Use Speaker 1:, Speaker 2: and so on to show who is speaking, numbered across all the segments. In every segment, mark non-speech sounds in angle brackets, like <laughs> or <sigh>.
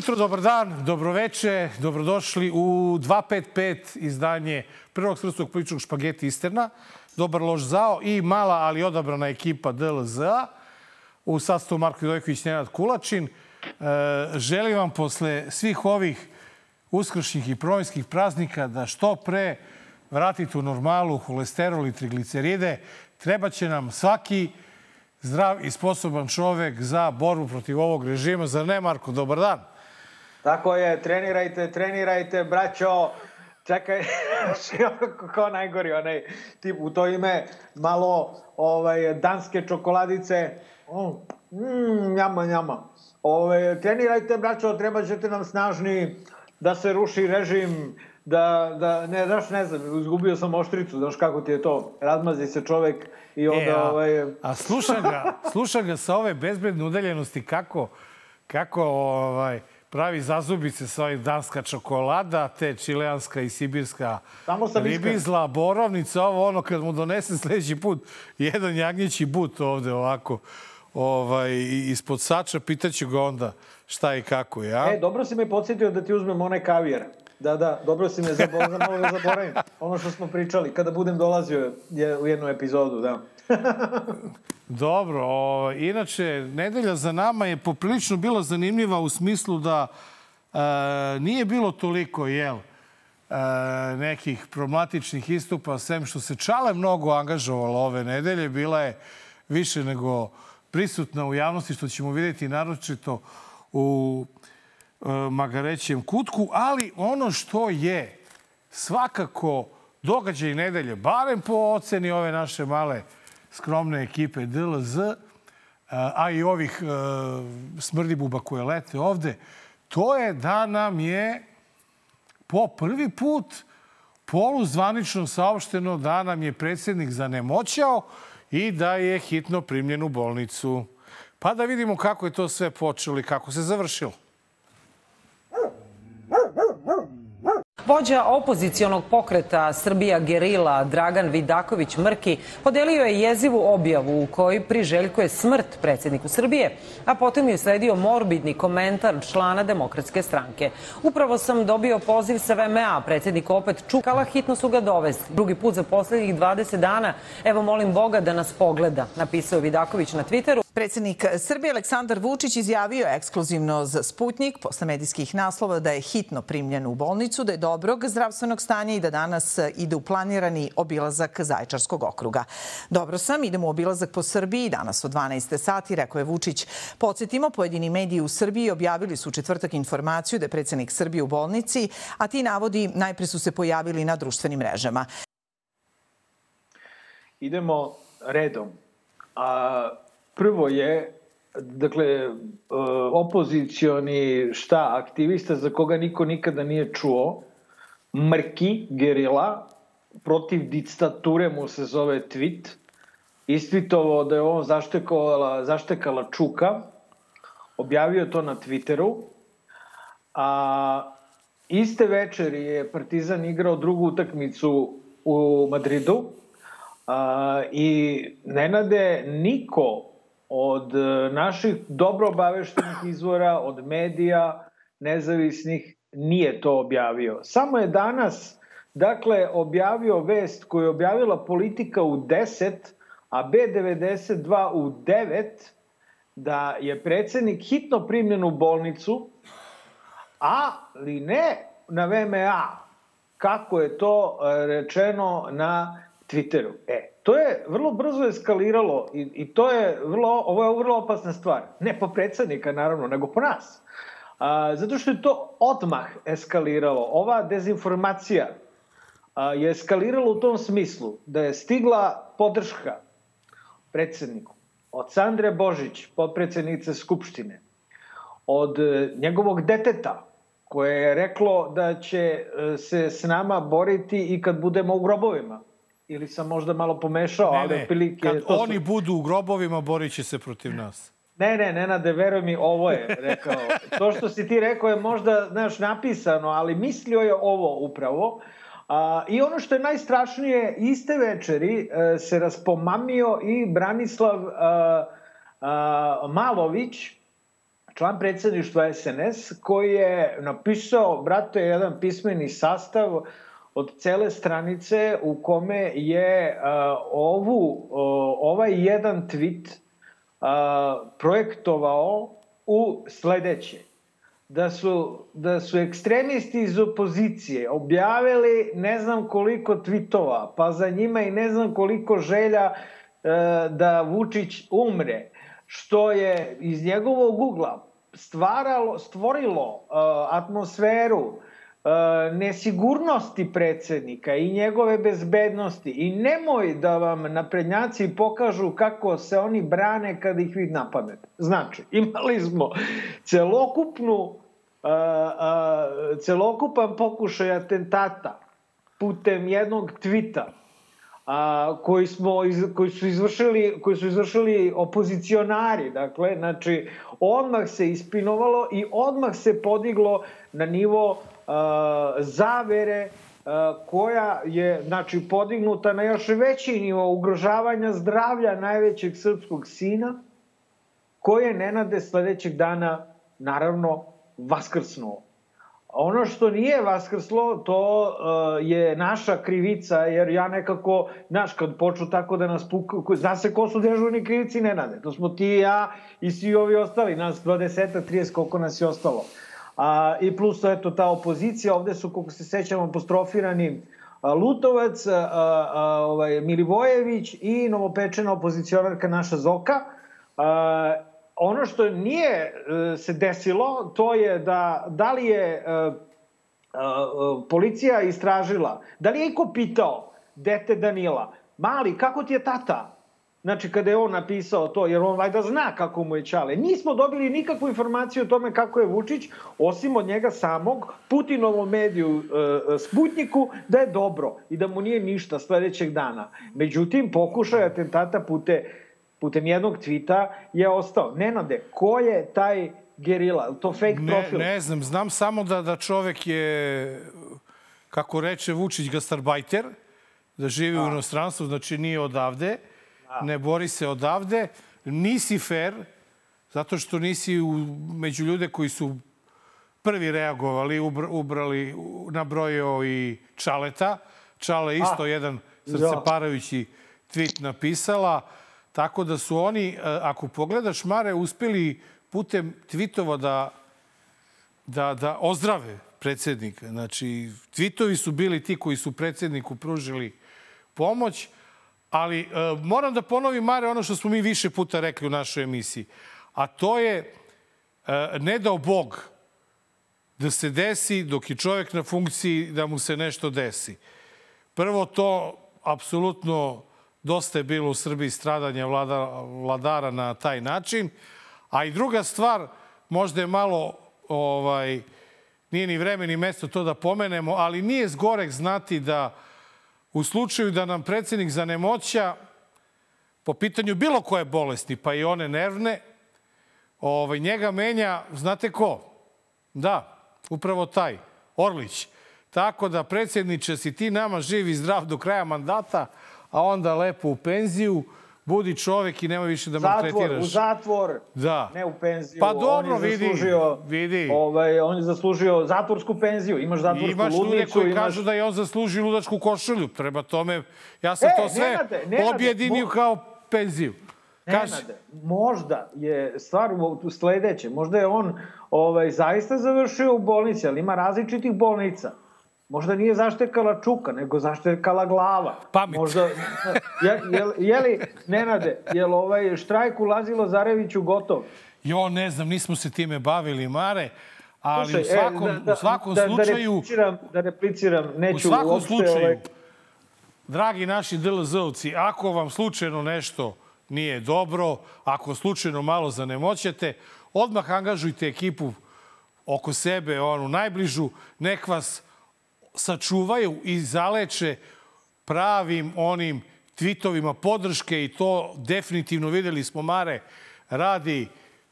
Speaker 1: Jutro, dobar dan, dobroveče, dobrodošli u 255 izdanje prvog srpskog političkog špageti Isterna. Dobar lož zao i mala, ali odabrana ekipa DLZ-a u sastavu Marko Vidojković, Nenad Kulačin. E, želim vam posle svih ovih uskršnjih i provinskih praznika da što pre vratite u normalu holesterol i trigliceride. Treba će nam svaki zdrav i sposoban čovek za borbu protiv ovog režima. Zar ne, Marko? Dobar dan.
Speaker 2: Tako je, trenirajte, trenirajte, braćo. Čekaj, <laughs> kao najgori onaj tip u to ime, malo ovaj, danske čokoladice. Mm, njama, njama. Ove, trenirajte, braćo, treba ćete nam snažni da se ruši režim, da, da ne, znaš, ne znam, izgubio sam oštricu, znaš kako ti je to, razmazi se čovek i onda... E,
Speaker 1: a,
Speaker 2: ovaj...
Speaker 1: a sluša ga, <laughs> sluša ga sa ove bezbedne udaljenosti kako, kako ovaj, pravi zazubice sa ovim danska čokolada, te čileanska i sibirska ribizla, borovnica, ovo ono kad mu donese sledeći put jedan jagnjeći but ovde ovako ovaj, ispod sača, pitaću ga onda šta i kako, ja?
Speaker 2: E, dobro si me podsjetio da ti uzmem onaj kavijer. Da, da, dobro si me zaboravio, malo da zaboravim. Ono što smo pričali, kada budem dolazio je u jednu epizodu, da. <laughs>
Speaker 1: Dobro, o, inače, nedelja za nama je poprilično bila zanimljiva u smislu da e, nije bilo toliko, jel, e, nekih problematičnih istupa, sem što se Čale mnogo angažovalo ove nedelje, bila je više nego prisutna u javnosti, što ćemo vidjeti naročito u e, Magarećem kutku, ali ono što je svakako događaj nedelje, barem po oceni ove naše male skromne ekipe DLZ, e, a i ovih e, smrdibuba koje lete ovde, to je da nam je po prvi put poluzvanično saopšteno da nam je predsjednik zanemoćao i da je hitno primljen u bolnicu. Pa da vidimo kako je to sve počelo i kako se završilo.
Speaker 3: Vođa opozicionog pokreta Srbija Gerila Dragan Vidaković Mrki podelio je jezivu objavu u kojoj priželjkuje smrt predsjedniku Srbije, a potom je sledio morbidni komentar člana Demokratske stranke. Upravo sam dobio poziv sa VMA, predsjednik opet čukala, hitno su ga dovesti. Drugi put za poslednjih 20 dana, evo molim Boga da nas pogleda, napisao Vidaković na Twitteru.
Speaker 4: Predsjednik Srbije Aleksandar Vučić izjavio ekskluzivno za Sputnik posle medijskih naslova da je hitno primljen u bolnicu, da je dobrog zdravstvenog stanja i da danas ide u planirani obilazak Zaječarskog okruga. Dobro sam, idemo u obilazak po Srbiji danas od 12. sati, rekao je Vučić. Podsjetimo, pojedini mediji u Srbiji objavili su u četvrtak informaciju da je predsjednik Srbije u bolnici, a ti navodi najpre su se pojavili na društvenim mrežama.
Speaker 2: Idemo redom. A prvo je, dakle, e, opozicioni šta, aktivista za koga niko nikada nije čuo, Mrki, gerila, protiv diktature mu se zove tweet, istvitovao da je on zaštekala, zaštekala Čuka, objavio to na Twitteru, a iste večeri je Partizan igrao drugu utakmicu u Madridu, a, i Nenade, niko od e, naših dobro obaveštenih izvora, od medija, nezavisnih, nije to objavio. Samo je danas, dakle, objavio vest koju je objavila politika u 10, a B92 u 9, da je predsednik hitno primljen u bolnicu, ali ne na VMA, kako je to e, rečeno na Twitteru. E, to je vrlo brzo eskaliralo i, i to je vrlo, ovo je vrlo opasna stvar. Ne po predsednika, naravno, nego po nas. A, zato što je to odmah eskaliralo. Ova dezinformacija a, je eskalirala u tom smislu da je stigla podrška predsedniku od Sandre Božić, podpredsednice Skupštine, od e, njegovog deteta, koje je reklo da će e, se s nama boriti i kad budemo u grobovima ili sam možda malo pomešao,
Speaker 1: ne,
Speaker 2: ali
Speaker 1: ne.
Speaker 2: otprilike...
Speaker 1: Kad
Speaker 2: to
Speaker 1: oni su... budu u grobovima, borit će se protiv nas.
Speaker 2: Ne, ne, Nenade, veruj mi, ovo je rekao. To što si ti rekao je možda, znaš, napisano, ali mislio je ovo upravo. A, I ono što je najstrašnije, iste večeri e, se raspomamio i Branislav a, a, Malović, član predsedništva SNS, koji je napisao, brate, jedan pismeni sastav od cele stranice u kome je uh, ovu, uh, ovaj jedan tweet uh, projektovao u sledeće. Da su, da su ekstremisti iz opozicije objavili ne znam koliko tvitova, pa za njima i ne znam koliko želja e, da Vučić umre, što je iz njegovog ugla stvaralo, stvorilo e, atmosferu e, nesigurnosti predsednika i njegove bezbednosti i nemoj da vam naprednjaci pokažu kako se oni brane kada ih vi napadnete. Znači, <laughs> imali smo celokupnu a, a, celokupan pokušaj atentata putem jednog tvita a, koji, smo, koji, su izvršili, koji su izvršili opozicionari, dakle, znači, odmah se ispinovalo i odmah se podiglo na nivo zavere koja je, znači, podignuta na još veći nivo ugrožavanja zdravlja najvećeg srpskog sina, koje je Nenade sledećeg dana, naravno, vaskrsnuo. Ono što nije vaskrslo, to je naša krivica, jer ja nekako, znaš, kad počnu tako da nas puku, zna se ko su dežurni krivici, ne nade. To smo ti i ja i svi ovi ostali, nas 20, 30, koliko nas je ostalo. A, I plus, to, eto, ta opozicija, ovde su, koliko se sećam, apostrofirani Lutovac, a, a, ovaj, Milivojević i novopečena opozicionarka naša Zoka. A, ono što nije e, se desilo, to je da, da li je e, e, policija istražila, da li je iko pitao dete Danila, mali, kako ti je tata? Znači, kada je on napisao to, jer on vajda zna kako mu je čale. Nismo dobili nikakvu informaciju o tome kako je Vučić, osim od njega samog, Putinovom mediju e, Sputniku, da je dobro i da mu nije ništa sledećeg dana. Međutim, pokušaj atentata pute putem jednog tvita je ostao. Nenade, ko je taj gerila? To fake
Speaker 1: ne,
Speaker 2: profil?
Speaker 1: Ne znam, znam samo da, da čovek je, kako reče Vučić, gastarbajter, da živi A. u inostranstvu, znači nije odavde. Ne bori se odavde, nisi fair, zato što nisi u, među ljude koji su prvi reagovali, ubrali, nabrojio i Čaleta. Čale isto A. jedan srceparajući tweet napisala. Tako da su oni, e, ako pogledaš, Mare, uspeli putem tvitova da, da, da ozdrave predsednika. Znači, tvitovi su bili ti koji su predsedniku pružili pomoć, ali e, moram da ponovim, Mare, ono što smo mi više puta rekli u našoj emisiji, a to je e, ne dao Bog da se desi dok je čovjek na funkciji da mu se nešto desi. Prvo to apsolutno Dosta je bilo u Srbiji stradanja vlada, vladara na taj način. A i druga stvar, možda je malo, ovaj, nije ni vreme ni mesto to da pomenemo, ali nije zgorek znati da u slučaju da nam predsednik zanemoća po pitanju bilo koje bolesti, pa i one nervne, ovaj, njega menja, znate ko? Da, upravo taj, Orlić. Tako da, predsjedniče, si ti nama živ i zdrav do kraja mandata, a onda lepo u penziju, budi čovek i nemoj više da maltretiraš.
Speaker 2: Zatvor, u zatvor,
Speaker 1: da.
Speaker 2: ne u penziju.
Speaker 1: Pa dobro,
Speaker 2: on je
Speaker 1: vidi,
Speaker 2: zaslužio,
Speaker 1: vidi.
Speaker 2: Ovaj, on je zaslužio zatvorsku penziju, imaš zatvorsku
Speaker 1: imaš
Speaker 2: ludnicu.
Speaker 1: Imaš ljude koji
Speaker 2: imaš...
Speaker 1: kažu da je on zaslužio ludačku košulju. Prema tome, ja sam
Speaker 2: e,
Speaker 1: to sve
Speaker 2: nenade, nenade,
Speaker 1: objedinio mo... kao penziju.
Speaker 2: Kaži. Nenade, možda je stvar u sledeće. Možda je on ovaj, zaista završio u bolnici, ali ima različitih bolnica. Možda nije zaštekala čuka, nego zaštekala glava.
Speaker 1: Pamet.
Speaker 2: Možda, je, je, je li, Nenade, je li ovaj štrajk ulazilo Zareviću gotov?
Speaker 1: Jo, ne znam, nismo se time bavili, Mare, ali Slušaj, u svakom, e, da, da, u svakom
Speaker 2: da,
Speaker 1: slučaju...
Speaker 2: Da repliciram, da repliciram, neću
Speaker 1: u svakom
Speaker 2: uopšte,
Speaker 1: slučaju,
Speaker 2: ovaj...
Speaker 1: dragi naši DLZ-ovci, ako vam slučajno nešto nije dobro, ako slučajno malo zanemoćete, odmah angažujte ekipu oko sebe, onu najbližu, nek vas sačuvaju i zaleče pravim onim tvitovima podrške i to definitivno videli smo Mare radi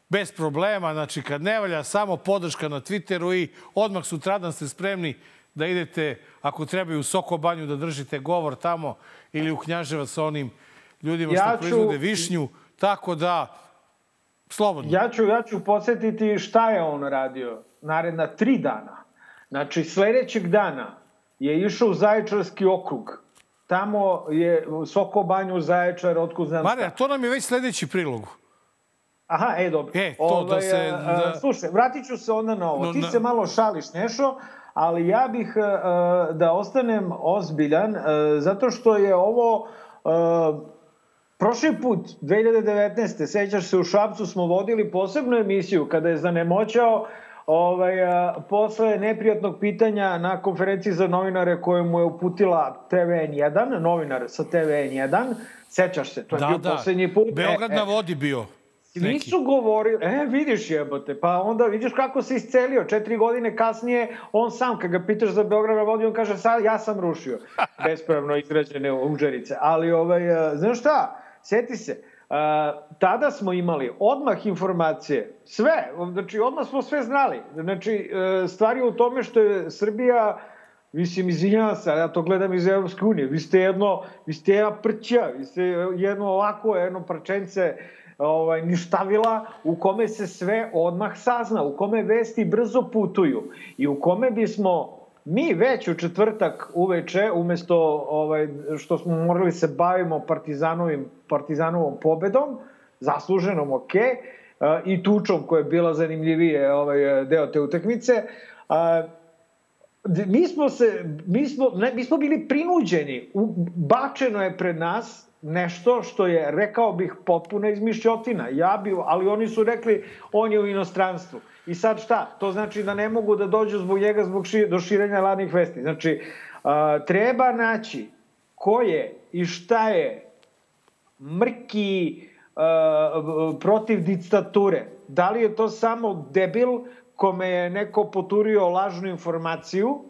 Speaker 1: bez problema. Znači kad ne valja samo podrška na Twitteru i odmah sutradan ste spremni da idete ako trebaju u Sokobanju da držite govor tamo ili u Knjaževac sa onim ljudima ja što ću... proizvode višnju. Tako da Slobodno.
Speaker 2: Ja ću, ja ću podsjetiti šta je on radio naredna tri dana. Znači, sledećeg dana je išao u Zaječarski okrug. Tamo je Soko banju Zaječar, otkud znam šta.
Speaker 1: to nam je već sledeći prilog.
Speaker 2: Aha, e, dobro.
Speaker 1: E, to da se-
Speaker 2: a, a,
Speaker 1: da-
Speaker 2: Slušaj, vratit ću se onda na ovo.
Speaker 1: No,
Speaker 2: Ti
Speaker 1: na-
Speaker 2: se malo šališ, Nešo, ali ja bih a, da ostanem ozbiljan, zato što je ovo... Prošli put, 2019. sećaš se, u Šapcu smo vodili posebnu emisiju kada je zanemoćao ovaj, a, posle neprijatnog pitanja na konferenciji za novinare koju mu je uputila TVN1, novinar sa TVN1. Sećaš se, to je
Speaker 1: Da,
Speaker 2: bio
Speaker 1: da.
Speaker 2: poslednji put.
Speaker 1: Beograd
Speaker 2: E, e,
Speaker 1: na vodi bio.
Speaker 2: Svi
Speaker 1: neki.
Speaker 2: su govorili, e, vidiš jebote, pa onda vidiš kako se iscelio. Četiri godine kasnije, on sam, kad ga pitaš za Beograd na vodi, on kaže, sad ja sam rušio. <laughs> Bespravno izgrađene užerice. Ali, ovaj, e, znaš šta, sjeti se, tada smo imali odmah informacije, sve, znači odmah smo sve znali. Znači, e, stvar je u tome što je Srbija Mislim, izvinjavam se, ja to gledam iz Evropske unije. Vi ste jedno, vi ste jedna prća, vi ste jedno ovako, jedno prčence ovaj, ništavila u kome se sve odmah sazna, u kome vesti brzo putuju i u kome bismo mi već u četvrtak uveče, umesto ovaj, što smo morali se bavimo partizanovim, partizanovom pobedom, zasluženom ok, i tučom koja je bila zanimljivije ovaj, deo te utakmice, a, mi smo se mi smo ne, mi smo bili prinuđeni bačeno je pred nas nešto što je rekao bih potpuna izmišljotina. Ja bi ali oni su rekli on je u inostranstvu. I sad šta? To znači da ne mogu da dođu zbog njega zbog ši, do širenja ladnih vesti. Znači a, treba naći ko je i šta je mrki a, protiv diktature. Da li je to samo debil kome je neko poturio lažnu informaciju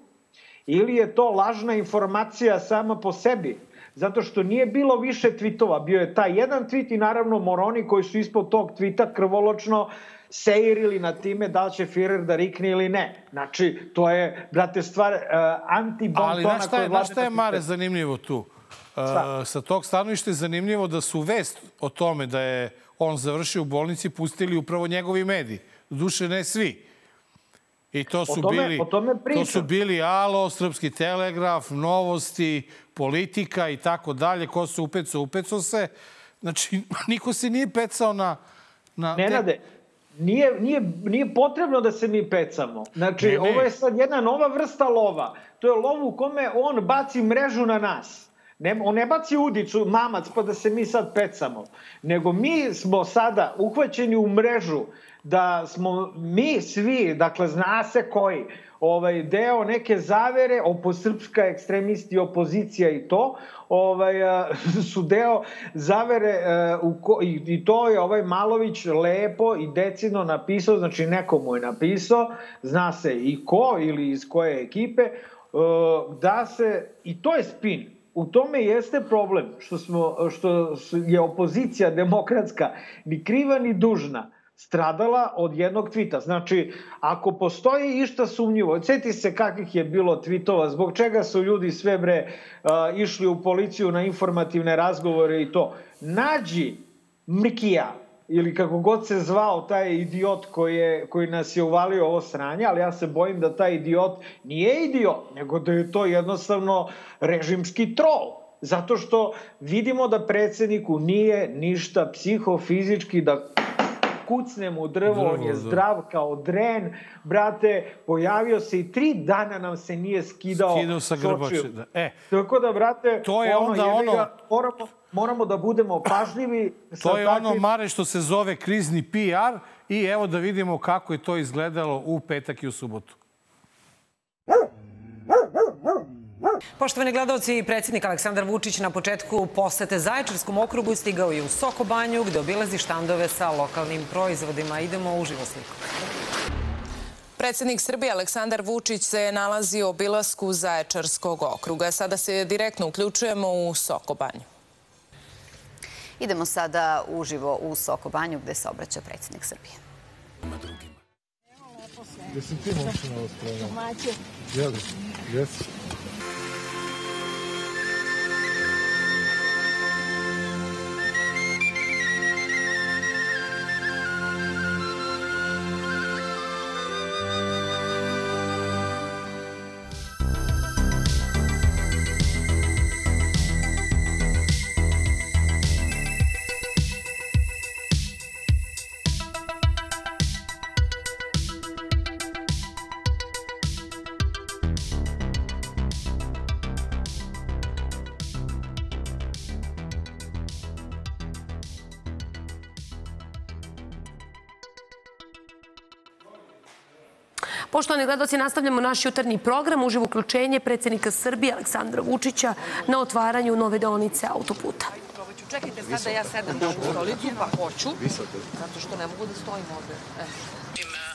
Speaker 2: ili je to lažna informacija sama po sebi. Zato što nije bilo više tvitova. Bio je taj jedan tvit i naravno moroni koji su ispod tog tvita krvoločno seirili na time da li će Führer da rikne ili ne. Znači, to je, brate, stvar uh, anti-bontona
Speaker 1: Ali znaš šta je, znaš šta je Mare zanimljivo tu?
Speaker 2: Šta?
Speaker 1: Uh, sa tog stanovišta je zanimljivo da su vest o tome da je on završio u bolnici pustili upravo njegovi mediji. Duše ne svi. I to su
Speaker 2: tome-
Speaker 1: bili to su bili Alo, Srpski telegraf, Novosti, Politika i tako dalje. Ko se upecao, upecao se. Znači, <laughs> niko se nije pecao na... na te-
Speaker 2: Nenade, nije, nije, nije potrebno da se mi pecamo. Znači,
Speaker 1: Ne, ne.
Speaker 2: ovo je sad jedna nova vrsta lova. To je lov u kome on baci mrežu na nas. Ne, on ne baci udicu, mamac, pa da se mi sad pecamo. Nego mi smo sada uhvaćeni u mrežu da smo mi svi, dakle zna se koji, ovaj deo neke zavere, oposrpska ekstremisti, opozicija i to, ovaj a, <laughs> su deo zavere e, u ko, i, i to je ovaj Malović lepo i decidno napisao, znači neko mu je napisao, zna se i ko ili iz koje ekipe, e, da se, i to je spin, u tome jeste problem što smo što je opozicija demokratska ni kriva ni dužna stradala od jednog tvita. Znači, ako postoji išta sumnjivo, ceti se kakvih je bilo tvitova, zbog čega su ljudi sve bre uh, išli u policiju na informativne razgovore i to. Nađi Mrkija, ili kako god se zvao taj idiot koji, je, koji nas je uvalio ovo sranje, ali ja se bojim da taj idiot nije idiot, nego da je to jednostavno režimski trol. Zato što vidimo da predsedniku nije ništa psihofizički da kucnemo u drvo,
Speaker 1: Drvo,
Speaker 2: on je
Speaker 1: da.
Speaker 2: zdrav kao dren, brate, pojavio se i tri dana nam se nije skidao.
Speaker 1: Skidao sa grbače. Da. E,
Speaker 2: Tako da, brate,
Speaker 1: To je onda
Speaker 2: jebi
Speaker 1: ono-
Speaker 2: ga, moramo, moramo da budemo pažljivi.
Speaker 1: To je ono,
Speaker 2: takvim-
Speaker 1: Mare, što se zove krizni PR i evo da vidimo kako je to izgledalo u petak i u subotu.
Speaker 3: Poštovani gledalci, predsjednik Aleksandar Vučić na početku posete Zaječarskom okrugu stigao je u Sokobanju gde obilazi štandove sa lokalnim proizvodima. Idemo u živo sliku.
Speaker 5: Predsednik Srbije Aleksandar Vučić se nalazi u obilasku Zaječarskog okruga. Sada se direktno uključujemo u Sokobanju.
Speaker 6: Idemo sada uživo u Sokobanju gde se obraća predsjednik Srbije.
Speaker 7: Jesi ti momče na ovo spremao? Domaće. Jeli? Jesi?
Speaker 8: Poštovani gledoci, nastavljamo naš jutarnji program. Uživo uključenje predsjednika Srbije Aleksandra Vučića na otvaranju nove deonice autoputa.
Speaker 9: Čekajte sad da ja sedem na ovu stolicu, pa hoću, zato što ne mogu da stojim ovde. E.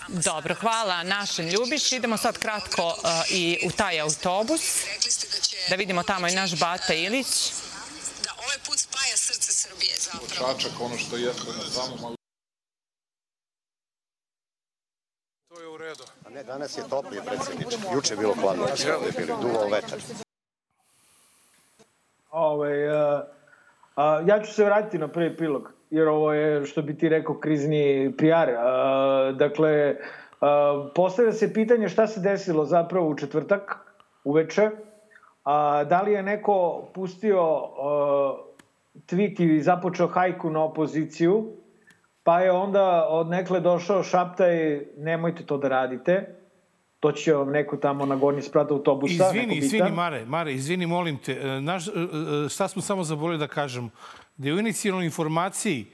Speaker 9: Dobro, hvala našem Ljubiš. Idemo sad kratko uh, i u taj autobus. Da vidimo tamo i naš Bata Ilić.
Speaker 10: Da ovaj put spaja srce Srbije zapravo.
Speaker 11: Čačak, ono što jeste na samom, To je u redu.
Speaker 12: A ne, danas je toplije, predsjedniče. Juče je bilo hladno, ovde bili, duvao vetar.
Speaker 2: Ovaj, uh, a, ja ću se vratiti na prvi prilog, jer ovo je, što bi ti rekao, krizni PR. A, dakle, a, postavlja se pitanje šta se desilo zapravo u četvrtak, uveče. A, da li je neko pustio a, tweet i započeo hajku na opoziciju, pa je onda od nekle došao šaptaj, nemojte to da radite, to će vam neko tamo na gornji sprat autobusa.
Speaker 1: Izvini, izvini, Mare, Mare, izvini, molim te. E, naš, e, e, šta smo samo zaboravili da kažem? Da je u inicijalnoj informaciji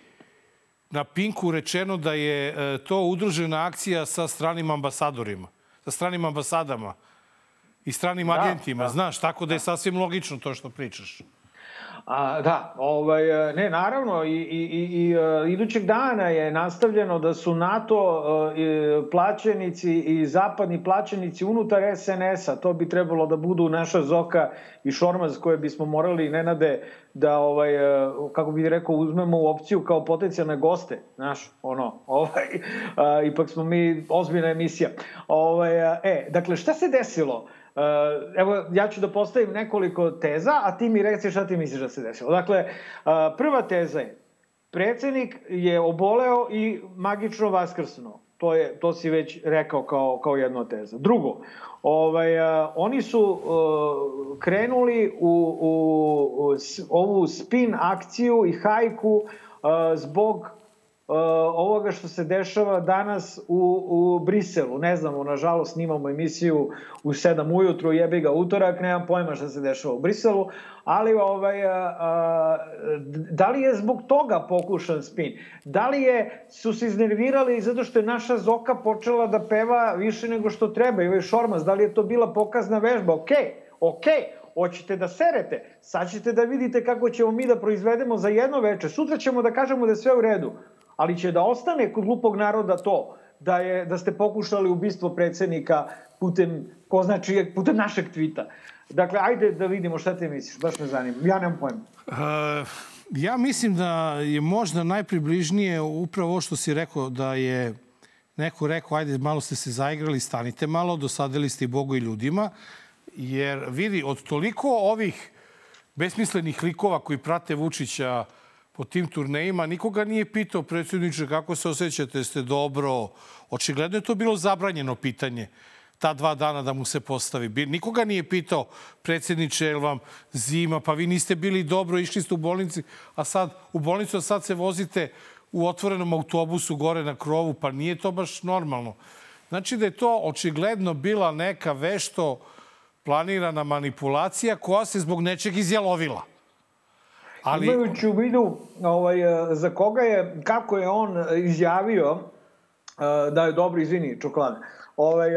Speaker 1: na Pinku rečeno da je to udružena akcija sa stranim ambasadorima, sa stranim ambasadama i stranim da, agentima. Da. Znaš, tako da je sasvim logično to što pričaš.
Speaker 2: A, da, ovaj, ne, naravno, i, i, i, i uh, idućeg dana je nastavljeno da su NATO uh, plaćenici i zapadni plaćenici unutar SNS-a, to bi trebalo da budu naša Zoka i Šormaz koje bismo morali, Nenade, da, ovaj, kako bih rekao, uzmemo u opciju kao potencijalne goste, znaš, ono, <laughs> ovaj, uh, ipak smo mi ozbiljna emisija. Ovaj, e, dakle, šta se desilo? Uh, evo, ja ću da postavim nekoliko teza, a ti mi reci šta ti misliš da se desilo. Dakle, uh, prva teza je, predsednik je oboleo i magično vaskrsnuo. To, je, to si već rekao kao, kao jedna teza. Drugo, ovaj, uh, oni su uh, krenuli u, u, u ovu spin akciju i hajku uh, zbog Uh, ovoga što se dešava danas u, u Briselu. Ne znamo, nažalost, snimamo emisiju u 7 ujutru, jebi ga utorak, nemam pojma šta se dešava u Briselu, ali ovaj, a, da li je zbog toga pokušan spin? Da li je, su se iznervirali zato što je naša Zoka počela da peva više nego što treba i ovaj Šormaz, da li je to bila pokazna vežba? Okej, okay, okej, okay hoćete da serete, sad ćete da vidite kako ćemo mi da proizvedemo za jedno veče, sutra ćemo da kažemo da je sve u redu ali će da ostane kod glupog naroda to da, je, da ste pokušali ubistvo predsednika putem, ko znači, putem našeg tvita. Dakle, ajde da vidimo šta te misliš, baš me zanima. Ja nemam pojma.
Speaker 1: Uh, ja mislim da je možda najpribližnije upravo ovo što si rekao, da je neko rekao, ajde, malo ste se zaigrali, stanite malo, dosadili ste i Bogu i ljudima, jer vidi, od toliko ovih besmislenih likova koji prate Vučića, uh, po tim turnejima. Nikoga nije pitao, predsjedniče, kako se osjećate, ste dobro. Očigledno je to bilo zabranjeno pitanje ta dva dana da mu se postavi. Nikoga nije pitao, predsjedniče, je vam zima, pa vi niste bili dobro, išli ste u bolnici, a sad u bolnicu, a sad se vozite u otvorenom autobusu gore na krovu, pa nije to baš normalno. Znači da je to očigledno bila neka vešto planirana manipulacija koja se zbog nečeg izjalovila.
Speaker 2: Ali... Imajući u vidu ovaj, za koga je, kako je on izjavio eh, da je dobro, izvini, čokolade, ovaj,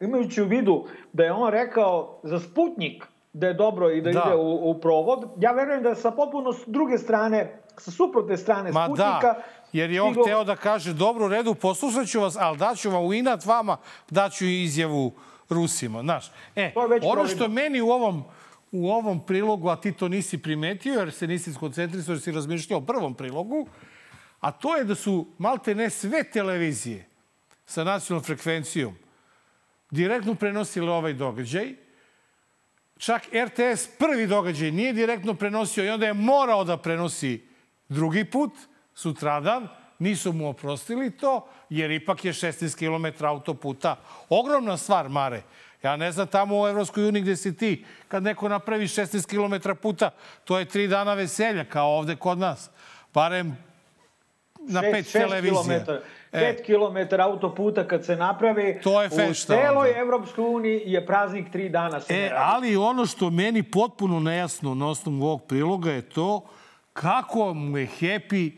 Speaker 2: imajući u vidu da je on rekao za Sputnik da je dobro i da, da. ide u, u provod, ja verujem da sa potpuno s druge strane, sa suprotne strane
Speaker 1: Ma
Speaker 2: Sputnika...
Speaker 1: Da. Jer je on stigo... hteo da kaže, dobro, u redu, poslušat ću vas, ali daću vam u inat vama, daću izjavu Rusima, znaš. E, ono što meni u ovom u ovom prilogu, a ti to nisi primetio jer se nisi skoncentrisao, jer si razmišljao o prvom prilogu, a to je da su malte ne sve televizije sa nacionalnom frekvencijom direktno prenosile ovaj događaj. Čak RTS prvi događaj nije direktno prenosio i onda je morao da prenosi drugi put, sutradan. Nisu mu oprostili to, jer ipak je 16 km autoputa. Ogromna stvar, Mare. Ja ne znam tamo u Evropskoj uniji gde si ti, kad neko napravi 16 km puta, to je tri dana veselja, kao ovde kod nas. Barem na pet televizija.
Speaker 2: 5 km autoputa kad se napravi to je fešta, u celoj Evropskoj uniji je praznik tri dana. Se
Speaker 1: e, ali ono što meni potpuno nejasno na osnovu ovog priloga je to kako mu je Happy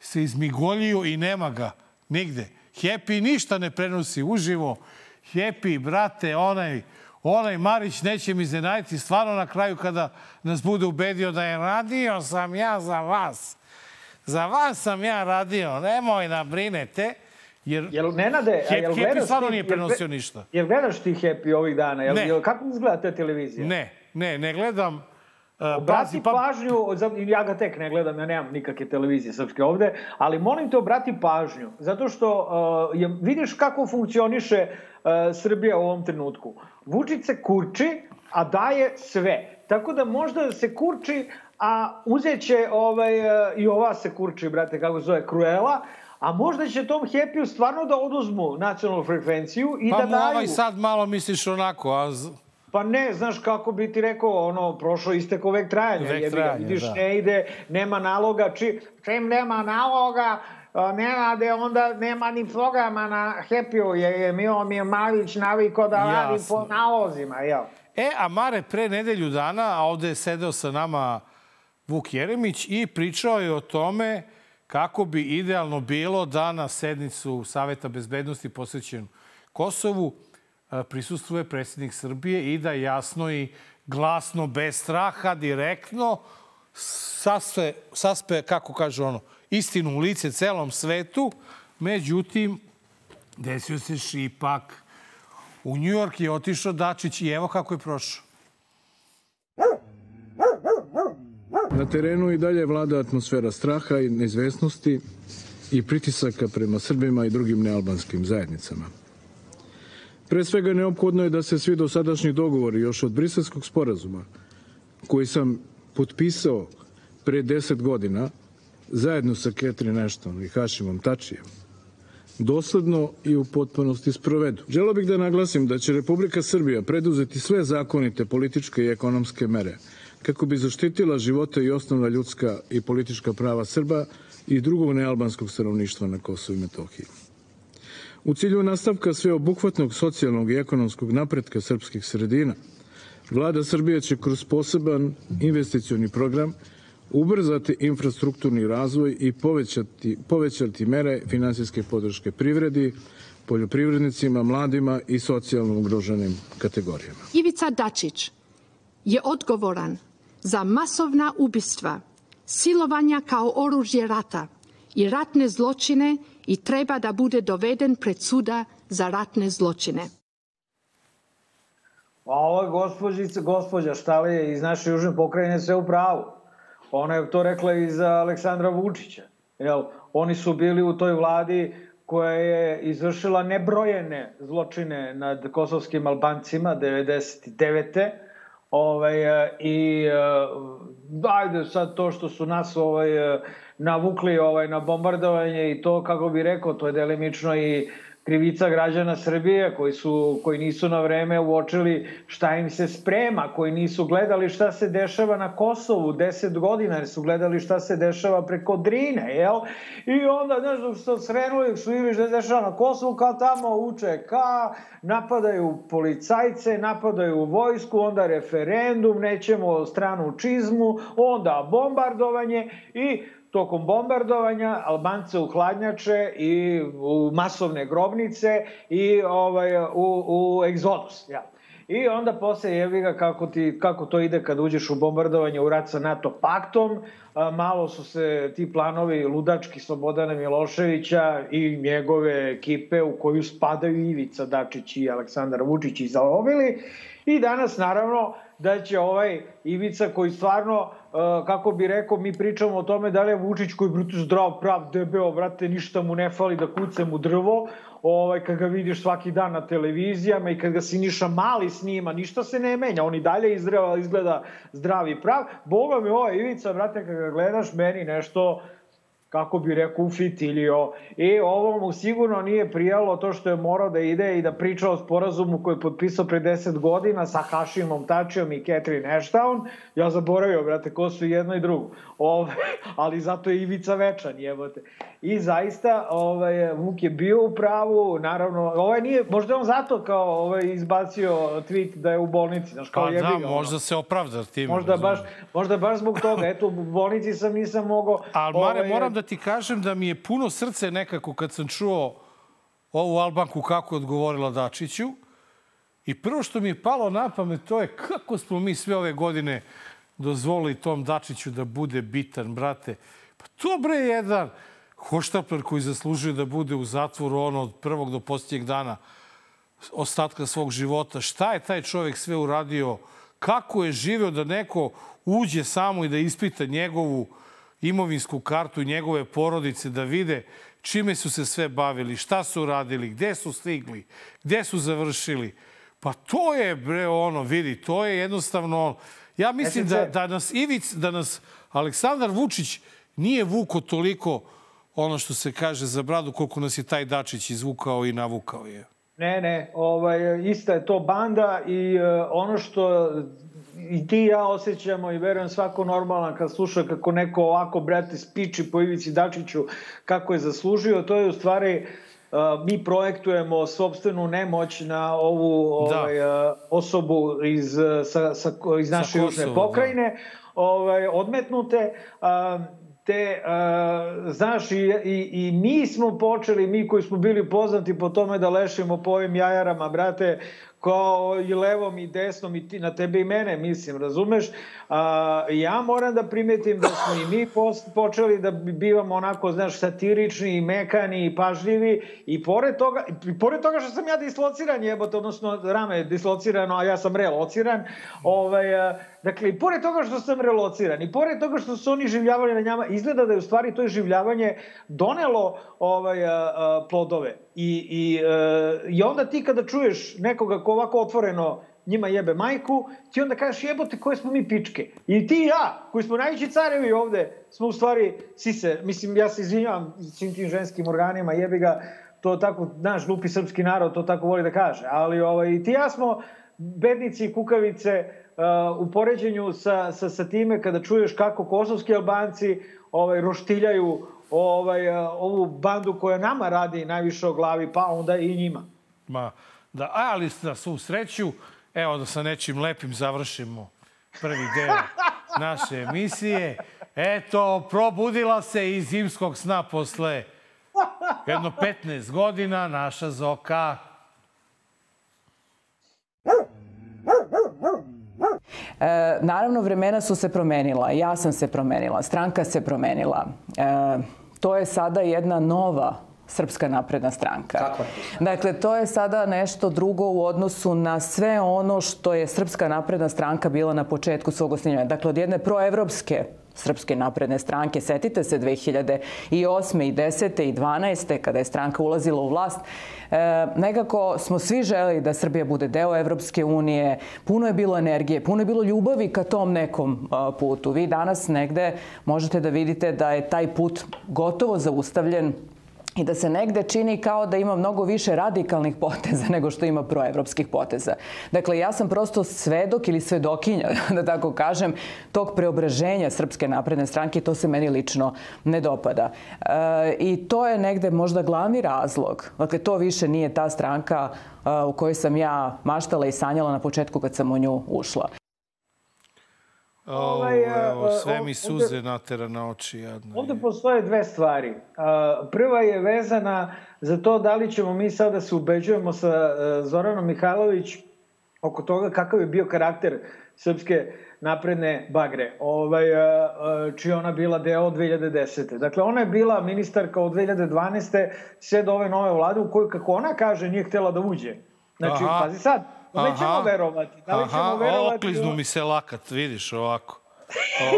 Speaker 1: se izmigoljio i nema ga nigde. Happy ništa ne prenosi uživo Happy, brate, onaj, onaj Marić neće mi iznenaditi stvarno na kraju kada nas bude ubedio da je radio sam ja za vas. Za vas sam ja radio, nemoj da brinete. Jer
Speaker 2: Jel, Nenade,
Speaker 1: Happy,
Speaker 2: jel
Speaker 1: Happy stvarno
Speaker 2: ti-
Speaker 1: nije
Speaker 2: jel-
Speaker 1: prenosio ništa.
Speaker 2: Jel gledaš ti Happy ovih dana? Jel,
Speaker 1: Ne.
Speaker 2: jel, kako izgleda te televizije?
Speaker 1: Ne, ne, ne gledam. Uh,
Speaker 2: Obrati pažnju, za- ja ga tek ne gledam, ja nemam nikakve televizije srpske ovde, ali molim te obrati pažnju, zato što uh, je, vidiš kako funkcioniše uh, Srbija u ovom trenutku. Vučić se kurči, a daje sve. Tako da možda se kurči, a uzeće ovaj, uh, i ova se kurči, brate, kako se zove, Kruela, a možda će tom Happy-u stvarno da oduzmu nacionalnu frekvenciju i
Speaker 1: pa
Speaker 2: da
Speaker 1: mu
Speaker 2: daju...
Speaker 1: ovaj sad malo misliš onako, a
Speaker 2: Pa ne, znaš kako bi ti rekao, ono, prošlo isteko vek trajanja.
Speaker 1: Vek
Speaker 2: jebi
Speaker 1: trajanja,
Speaker 2: vidiš,
Speaker 1: da.
Speaker 2: ne ide, nema naloga, či, čim nema naloga, da onda nema ni programa na Happy-u, jer je Milo Mijamavić naviko da radi
Speaker 1: Jasno.
Speaker 2: po nalozima, jel?
Speaker 1: E, a Mare, pre nedelju dana, a ovde je sedeo sa nama Vuk Jeremić i pričao je o tome kako bi idealno bilo da na sednicu Saveta bezbednosti posvećenu Kosovu e, prisustuje predsjednik Srbije i da jasno i glasno, bez straha, direktno saspe, saspe kako kaže ono, istinu u lice celom svetu. Međutim, desio se šipak. U Njujork je otišao Dačić i evo kako je prošao.
Speaker 7: Na terenu i dalje vlada atmosfera straha i neizvesnosti i pritisaka prema Srbima i drugim nealbanskim zajednicama. Pre svega neophodno je da se svi dosadašnji dogovori još od Briselskog sporazuma, koji sam potpisao pre 10 godina, zajedno sa Catherine Ashton i Hašimom Tačijem, dosledno i u potpunosti sprovedu. Želo bih da naglasim da će Republika Srbija preduzeti sve zakonite političke i ekonomske mere kako bi zaštitila živote i osnovna ljudska i politička prava Srba i drugog nealbanskog stanovništva na Kosovu i Metohiji. U cilju nastavka sveobuhvatnog socijalnog i ekonomskog napretka srpskih sredina, Vlada Srbije će kroz poseban investicioni program ubrzati infrastrukturni razvoj i povećati, povećati mere finansijske podrške privredi, poljoprivrednicima, mladima i socijalno ugroženim kategorijama.
Speaker 13: Ivica Dačić je odgovoran za masovna ubistva, silovanja kao oružje rata i ratne zločine i treba da bude doveden pred suda za ratne zločine.
Speaker 2: A ova gospođica, gospođa Štalije iz naše južne pokrajine sve u pravu. Ona je to rekla i za Aleksandra Vučića. Jel, oni su bili u toj vladi koja je izvršila nebrojene zločine nad kosovskim Albancima 99. Ovaj, I e, ajde sad to što su nas ovaj, e, navukli ovaj, na bombardovanje i to, kako bi rekao, to je delimično i krivica građana Srbije koji, su, koji nisu na vreme uočili šta im se sprema, koji nisu gledali šta se dešava na Kosovu 10 godina, jer su gledali šta se dešava preko Drine, jel? I onda, znaš, dok su srenuli, su vidjeli šta se dešava na Kosovu, kao tamo uče, ka, napadaju policajce, napadaju vojsku, onda referendum, nećemo stranu čizmu, onda bombardovanje i tokom bombardovanja Albance u hladnjače i u masovne grobnice i ovaj, u, u egzodus. Ja. I onda posle jebi ga kako, ti, kako to ide kad uđeš u bombardovanje u rat sa NATO paktom, a, malo su se ti planovi ludački Slobodana Miloševića i njegove ekipe u koju spadaju Ivica Dačić i Aleksandar Vučić izalovili i danas naravno da će ovaj Ivica koji stvarno, kako bi rekao, mi pričamo o tome da li je Vučić koji brutu zdrav, prav, debeo, brate, ništa mu ne fali da kuce mu drvo, ovaj, kad ga vidiš svaki dan na televizijama i kad ga Siniša Mali snima, ništa se ne menja, on i dalje izgleda, izgleda zdrav i prav. Boga mi ovaj Ivica, brate, kad ga gledaš, meni nešto kako bi rekao, ufitilio. I ovo mu sigurno nije prijalo to što je morao da ide i da priča o sporazumu koji je potpisao pre 10 godina sa Hašimom Tačijom i Catherine Ashton. Ja zaboravio, brate, ko su jedno i drugo. Ove, ali zato je Ivica večan, jebote. I zaista, ovaj, Vuk je bio u pravu, naravno, ovaj nije, možda je on zato kao ovaj, izbacio tweet da je u bolnici, znaš, kao
Speaker 1: Pa
Speaker 2: jebi
Speaker 1: da,
Speaker 2: ga,
Speaker 1: možda se opravda time.
Speaker 2: Možda baš, možda baš zbog toga. Eto, u bolnici sam nisam mogao...
Speaker 1: Ali, Mare,
Speaker 2: ovaj,
Speaker 1: moram da ti kažem da mi je puno srce nekako kad sam čuo ovu Albanku kako je odgovorila Dačiću. I prvo što mi je palo na pamet to je kako smo mi sve ove godine dozvolili tom Dačiću da bude bitan, brate. Pa to bre je jedan hoštapler koji zaslužuje da bude u zatvoru ono od prvog do posljednjeg dana ostatka svog života. Šta je taj čovjek sve uradio? Kako je živeo da neko uđe samo i da ispita njegovu imovinsku kartu njegove porodice, da vide čime su se sve bavili, šta su radili, gde su stigli, gde su završili. Pa to je, bre, ono, vidi, to je jednostavno... Ja mislim da, da nas Ivic, da nas Aleksandar Vučić nije vuko toliko ono što se kaže za bradu koliko nas je taj Dačić izvukao i navukao je.
Speaker 2: Ne, ne, ovaj, ista je to banda i uh, ono što i ti i ja osjećamo i verujem svako normalan kad sluša kako neko ovako, brate, spiči po Ivici Dačiću kako je zaslužio, to je u stvari uh, mi projektujemo sobstvenu nemoć na ovu ovaj, da. uh, osobu iz, sa, sa, iz naše južne da. pokrajine, da. ovaj, odmetnute. Uh, te, uh, znaš, i, i, i mi smo počeli, mi koji smo bili poznati po tome da lešimo po ovim jajarama, brate, kao i levom i desnom i ti, na tebe i mene, mislim, razumeš? A, ja moram da primetim da smo i mi post, počeli da bivamo onako, znaš, satirični i mekani i pažljivi i pored toga, i pored toga što sam ja dislociran jebote, odnosno rame je dislocirano, a ja sam relociran, ovaj, dakle, i pored toga što sam relociran i pored toga što su oni življavali na njama, izgleda da je u stvari to življavanje donelo ovaj, a, a, plodove. I, i, a, I onda ti kada čuješ nekoga ko ovako otvoreno njima jebe majku, ti onda kažeš jebote koje smo mi pičke. I ti i ja, koji smo najveći carevi ovde, smo u stvari sise. Mislim, ja se izvinjavam svim tim ženskim organima, jebi ga, to tako, znaš, glupi srpski narod to tako voli da kaže. Ali ovaj, i ti ja smo bednici i kukavice u poređenju sa, sa, sa time kada čuješ kako kosovski albanci ovaj, roštiljaju ovaj, ovu bandu koja nama radi najviše o glavi, pa onda i njima.
Speaker 1: Ma, da, ali na svu sreću, Evo da sa nečim lepim završimo prvi deo naše emisije. Eto, probudila se iz zimskog sna posle jedno 15 godina naša Zoka.
Speaker 14: E, naravno, vremena su se promenila. Ja sam se promenila. Stranka se promenila. E, to je sada jedna nova Srpska napredna stranka.
Speaker 15: Kako?
Speaker 14: Dakle, to je sada nešto drugo u odnosu na sve ono što je Srpska napredna stranka bila na početku svog osnivanja. Dakle, od jedne proevropske Srpske napredne stranke. Setite se 2008. i 10. i 12. kada je stranka ulazila u vlast. E, nekako smo svi želi da Srbija bude deo Evropske unije. Puno je bilo energije, puno je bilo ljubavi ka tom nekom a, putu. Vi danas negde možete da vidite da je taj put gotovo zaustavljen i da se negde čini kao da ima mnogo više radikalnih poteza <laughs> nego što ima proevropskih poteza. Dakle, ja sam prosto svedok ili svedokinja, <laughs> da tako kažem, tog preobraženja Srpske napredne stranke, to se meni lično ne dopada. E, I to je negde možda glavni razlog. Dakle, to više nije ta stranka e, u kojoj sam ja maštala i sanjala na početku kad sam u nju ušla.
Speaker 1: Ovaj, evo, sve mi suze ovde, natera na oči. Jadno.
Speaker 2: Ovde postoje dve stvari. Prva je vezana za to da li ćemo mi sada da se ubeđujemo sa e, Zoranom Mihajlović oko toga kakav je bio karakter srpske napredne bagre, ovaj, čiji ona bila deo od 2010. Dakle, ona je bila ministarka od 2012. sve do ove nove vlade u kojoj, kako ona kaže, nije htela da uđe. Znači, Aha. pazi sad, Da li ćemo verovati? Da li ćemo Aha, verovati?
Speaker 1: okliznu mi se lakat, vidiš ovako. <laughs>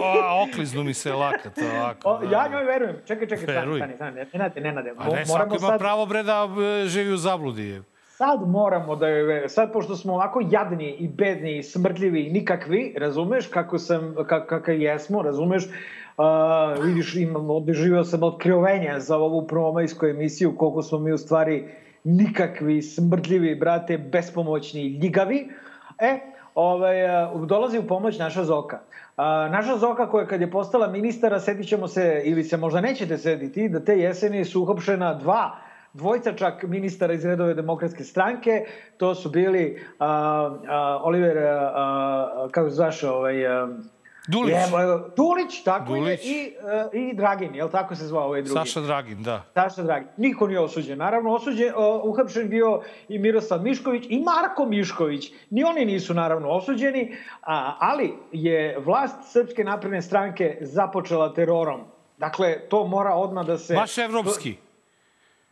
Speaker 1: O, okliznu mi se lakat ovako.
Speaker 2: O, ja njoj verujem. Čekaj, čekaj, stani, stani, stani. Nenade, nenade.
Speaker 1: A ne, svako ima sad... pravo bre da e, živi u zabludi.
Speaker 2: Sad moramo da joj verujemo. Sad, pošto smo ovako jadni i bedni i smrdljivi i nikakvi, razumeš kako sam, kak, kakav jesmo, razumeš, Uh, vidiš, imam, odživio sam otkrivenja za ovu promajsku emisiju, koliko smo mi u stvari nikakvi, smrdljivi, brate, bespomoćni, ljigavi. E, ovaj, dolazi u pomoć naša Zoka. A, naša Zoka koja kad je postala ministara, sedit ćemo se, ili se možda nećete sediti, da te jeseni su uhopšena dva dvojca čak ministara iz redove demokratske stranke, to su bili a, a, Oliver, a, a, kako se zvaše, ovaj, a,
Speaker 1: Dulić.
Speaker 2: Je, Dulić, tako
Speaker 1: Dulić.
Speaker 2: je, i, uh, i Dragin, jel tako se zvao ovaj drugi?
Speaker 1: Saša Dragin, da.
Speaker 2: Saša Dragin. Niko nije osuđen. Naravno, osuđen, uh, uhapšen bio i Miroslav Mišković i Marko Mišković. Ni oni nisu naravno osuđeni, a, ali je vlast Srpske napredne stranke započela terorom. Dakle, to mora odmah da se...
Speaker 1: Baš evropski.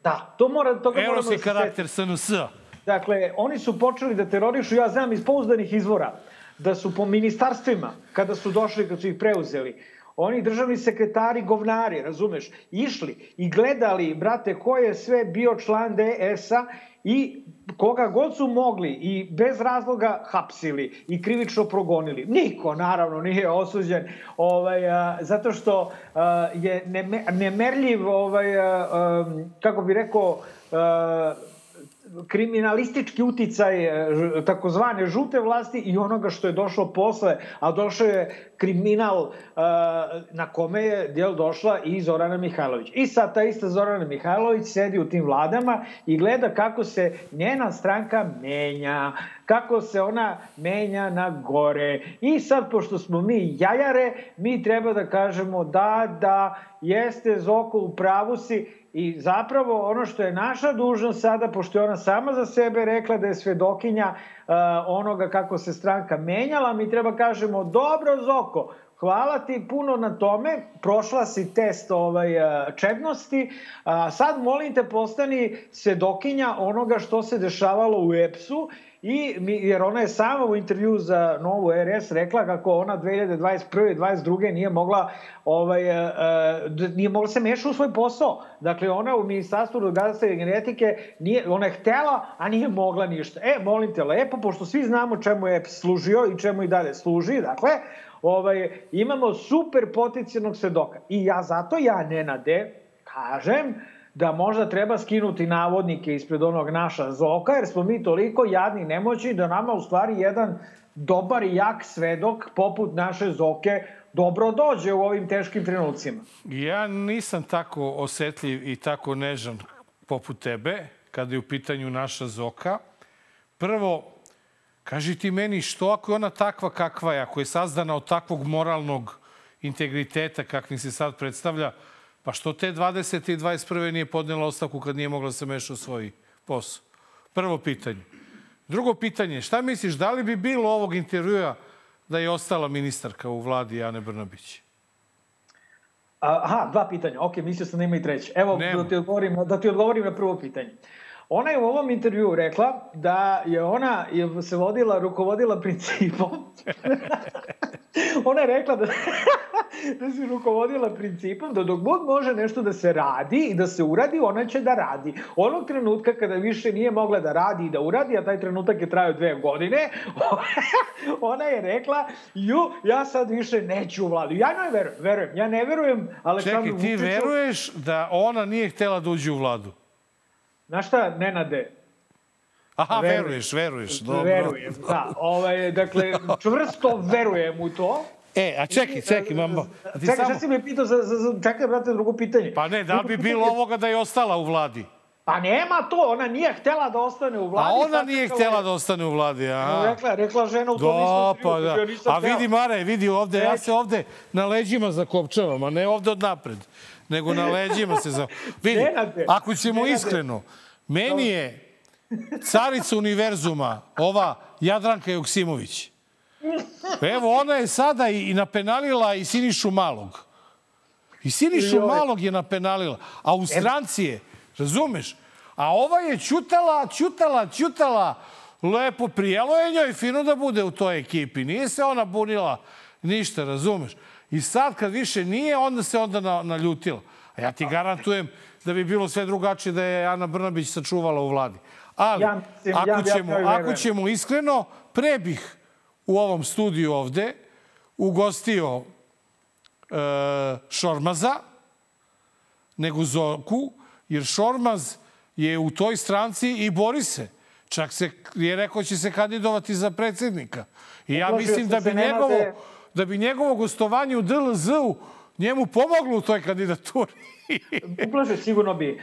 Speaker 2: Da, to mora, toga moramo
Speaker 1: Evropski
Speaker 2: da se
Speaker 1: karakter SNS-a.
Speaker 2: Dakle, oni su počeli da terorišu, ja znam iz pouzdanih izvora, da su po ministarstvima, kada su došli, kad su ih preuzeli, oni državni sekretari, govnari, razumeš, išli i gledali, brate, ko je sve bio član DS-a i koga god su mogli i bez razloga hapsili i krivično progonili. Niko, naravno, nije osuđen, ovaj, a, zato što a, je neme, nemerljiv, ovaj, a, a, kako bi rekao, a, kriminalistički uticaj e, takozvane žute vlasti i onoga što je došlo posle, a došao je kriminal uh, na kome je del došla i Zorana Mihajlović. I sad ta ista Zorana Mihajlović sedi u tim vladama i gleda kako se njena stranka menja, kako se ona menja na gore. I sad, pošto smo mi jajare, mi treba da kažemo da, da, jeste Zoko u pravu si, I zapravo ono što je naša dužnost sada, pošto je ona sama za sebe rekla da je svedokinja uh, onoga kako se stranka menjala, mi treba kažemo, dobro Zoko, hvala ti puno na tome, prošla si test ovaj, čednosti, a sad molim te postani svedokinja onoga što se dešavalo u EPS-u, I, jer ona je sama u intervju za novu RS rekla kako ona 2021. i 2022. nije mogla ovaj, uh, nije mogla se meša u svoj posao. Dakle, ona u Ministarstvu rudarstva i genetike nije, ona je htela, a nije mogla ništa. E, molim te lepo, pošto svi znamo čemu je služio i čemu i dalje služi, dakle, ovaj, imamo super potencijalnog svedoka. I ja zato ja, Nenade, kažem, da možda treba skinuti navodnike ispred onog naša Zoka, jer smo mi toliko jadni i nemoćni da nama u stvari jedan dobar i jak svedok poput naše Zoke dobro dođe u ovim teškim trenucima.
Speaker 1: Ja nisam tako osetljiv i tako nežan poput tebe, kada je u pitanju naša Zoka. Prvo, kaži ti meni što ako je ona takva kakva je, ako je sazdana od takvog moralnog integriteta kakvim se sad predstavlja, Pa što te 20. i 21. nije podnela ostavku kad nije mogla da se meša u svoj posao? Prvo pitanje. Drugo pitanje, šta misliš, da li bi bilo ovog intervjua da je ostala ministarka u vladi Ane Brnabić?
Speaker 2: Aha, dva pitanja. Ok, mislio sam da ima i treće. Evo, da ti, odgovorim, da ti odgovorim na prvo pitanje. Ona je u ovom intervjuu rekla da je ona je se vodila, rukovodila principom. <laughs> ona je rekla da, <laughs> da se rukovodila principom da dok god može nešto da se radi i da se uradi, ona će da radi. Onog trenutka kada više nije mogla da radi i da uradi, a taj trenutak je trajao dve godine, <laughs> ona je rekla, ju, ja sad više neću u vladu. Ja ne verujem, verujem. Ja ne verujem Aleksandru
Speaker 1: Čekaj, ti
Speaker 2: Vučiću.
Speaker 1: veruješ da ona nije htela da uđe u vladu?
Speaker 2: Znaš šta, Nenade?
Speaker 1: Aha, veruješ, veruješ. Dobro.
Speaker 2: Verujem, da. Ovaj, dakle, čvrsto verujem u to.
Speaker 1: E, a čekaj, čekaj, mamo.
Speaker 2: A ti čekaj, samo... šta si me pitao za, za, za... Čekaj, brate, drugo pitanje.
Speaker 1: Pa ne, da bi bilo ovoga da je ostala u vladi.
Speaker 2: Pa nema to, ona nije htela da ostane u vladi.
Speaker 1: A ona nije htela da ostane u vladi, a?
Speaker 2: Rekla, rekla žena u
Speaker 1: tom
Speaker 2: istom
Speaker 1: pa da. A vidi, Mare, vidi ovde, ja se ovde na leđima zakopčavam, a ne ovde od napred, nego na leđima se za... Vidi, ako ćemo iskreno, meni je carica univerzuma, ova Jadranka Joksimović. Evo, ona je sada i napenalila i Sinišu Malog. I Sinišu Malog je napenalila. A u stranci je, razumeš? A ova je čutala, čutala, čutala. Lepo prijelo je njoj fino da bude u toj ekipi. Nije se ona bunila ništa, razumeš? I sad kad više nije, onda se onda naljutila. A ja ti garantujem da bi bilo sve drugačije da je Ana Brnabić sačuvala u vladi. Ali,
Speaker 2: ja, mislim,
Speaker 1: ako,
Speaker 2: ja,
Speaker 1: ćemo,
Speaker 2: ja
Speaker 1: ako ćemo iskreno, pre bih u ovom studiju ovde ugostio e, Šormaza nego Zoku, jer Šormaz je u toj stranci i bori se. Čak se, je rekao će se kandidovati za predsednika. I ja mislim da bi, njegovo, da bi njegovo gostovanje u DLZ-u njemu pomoglo u toj kandidaturi. <laughs>
Speaker 2: Uplašio, sigurno bi.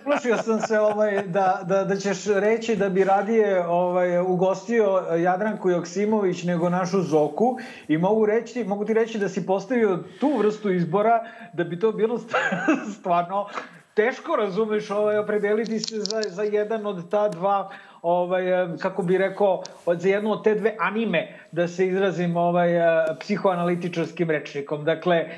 Speaker 2: Uplašio sam se ovaj, da, da, da ćeš reći da bi radije ovaj, ugostio Jadranku Joksimović nego našu Zoku i mogu, reći, mogu ti reći da si postavio tu vrstu izbora da bi to bilo st- <laughs> stvarno teško, razumeš, ovaj, opredeliti se za, za jedan od ta dva ovaj, kako bi rekao, od, za jednu od te dve anime, da se izrazim ovaj, eh, psihoanalitičarskim rečnikom. Dakle, eh,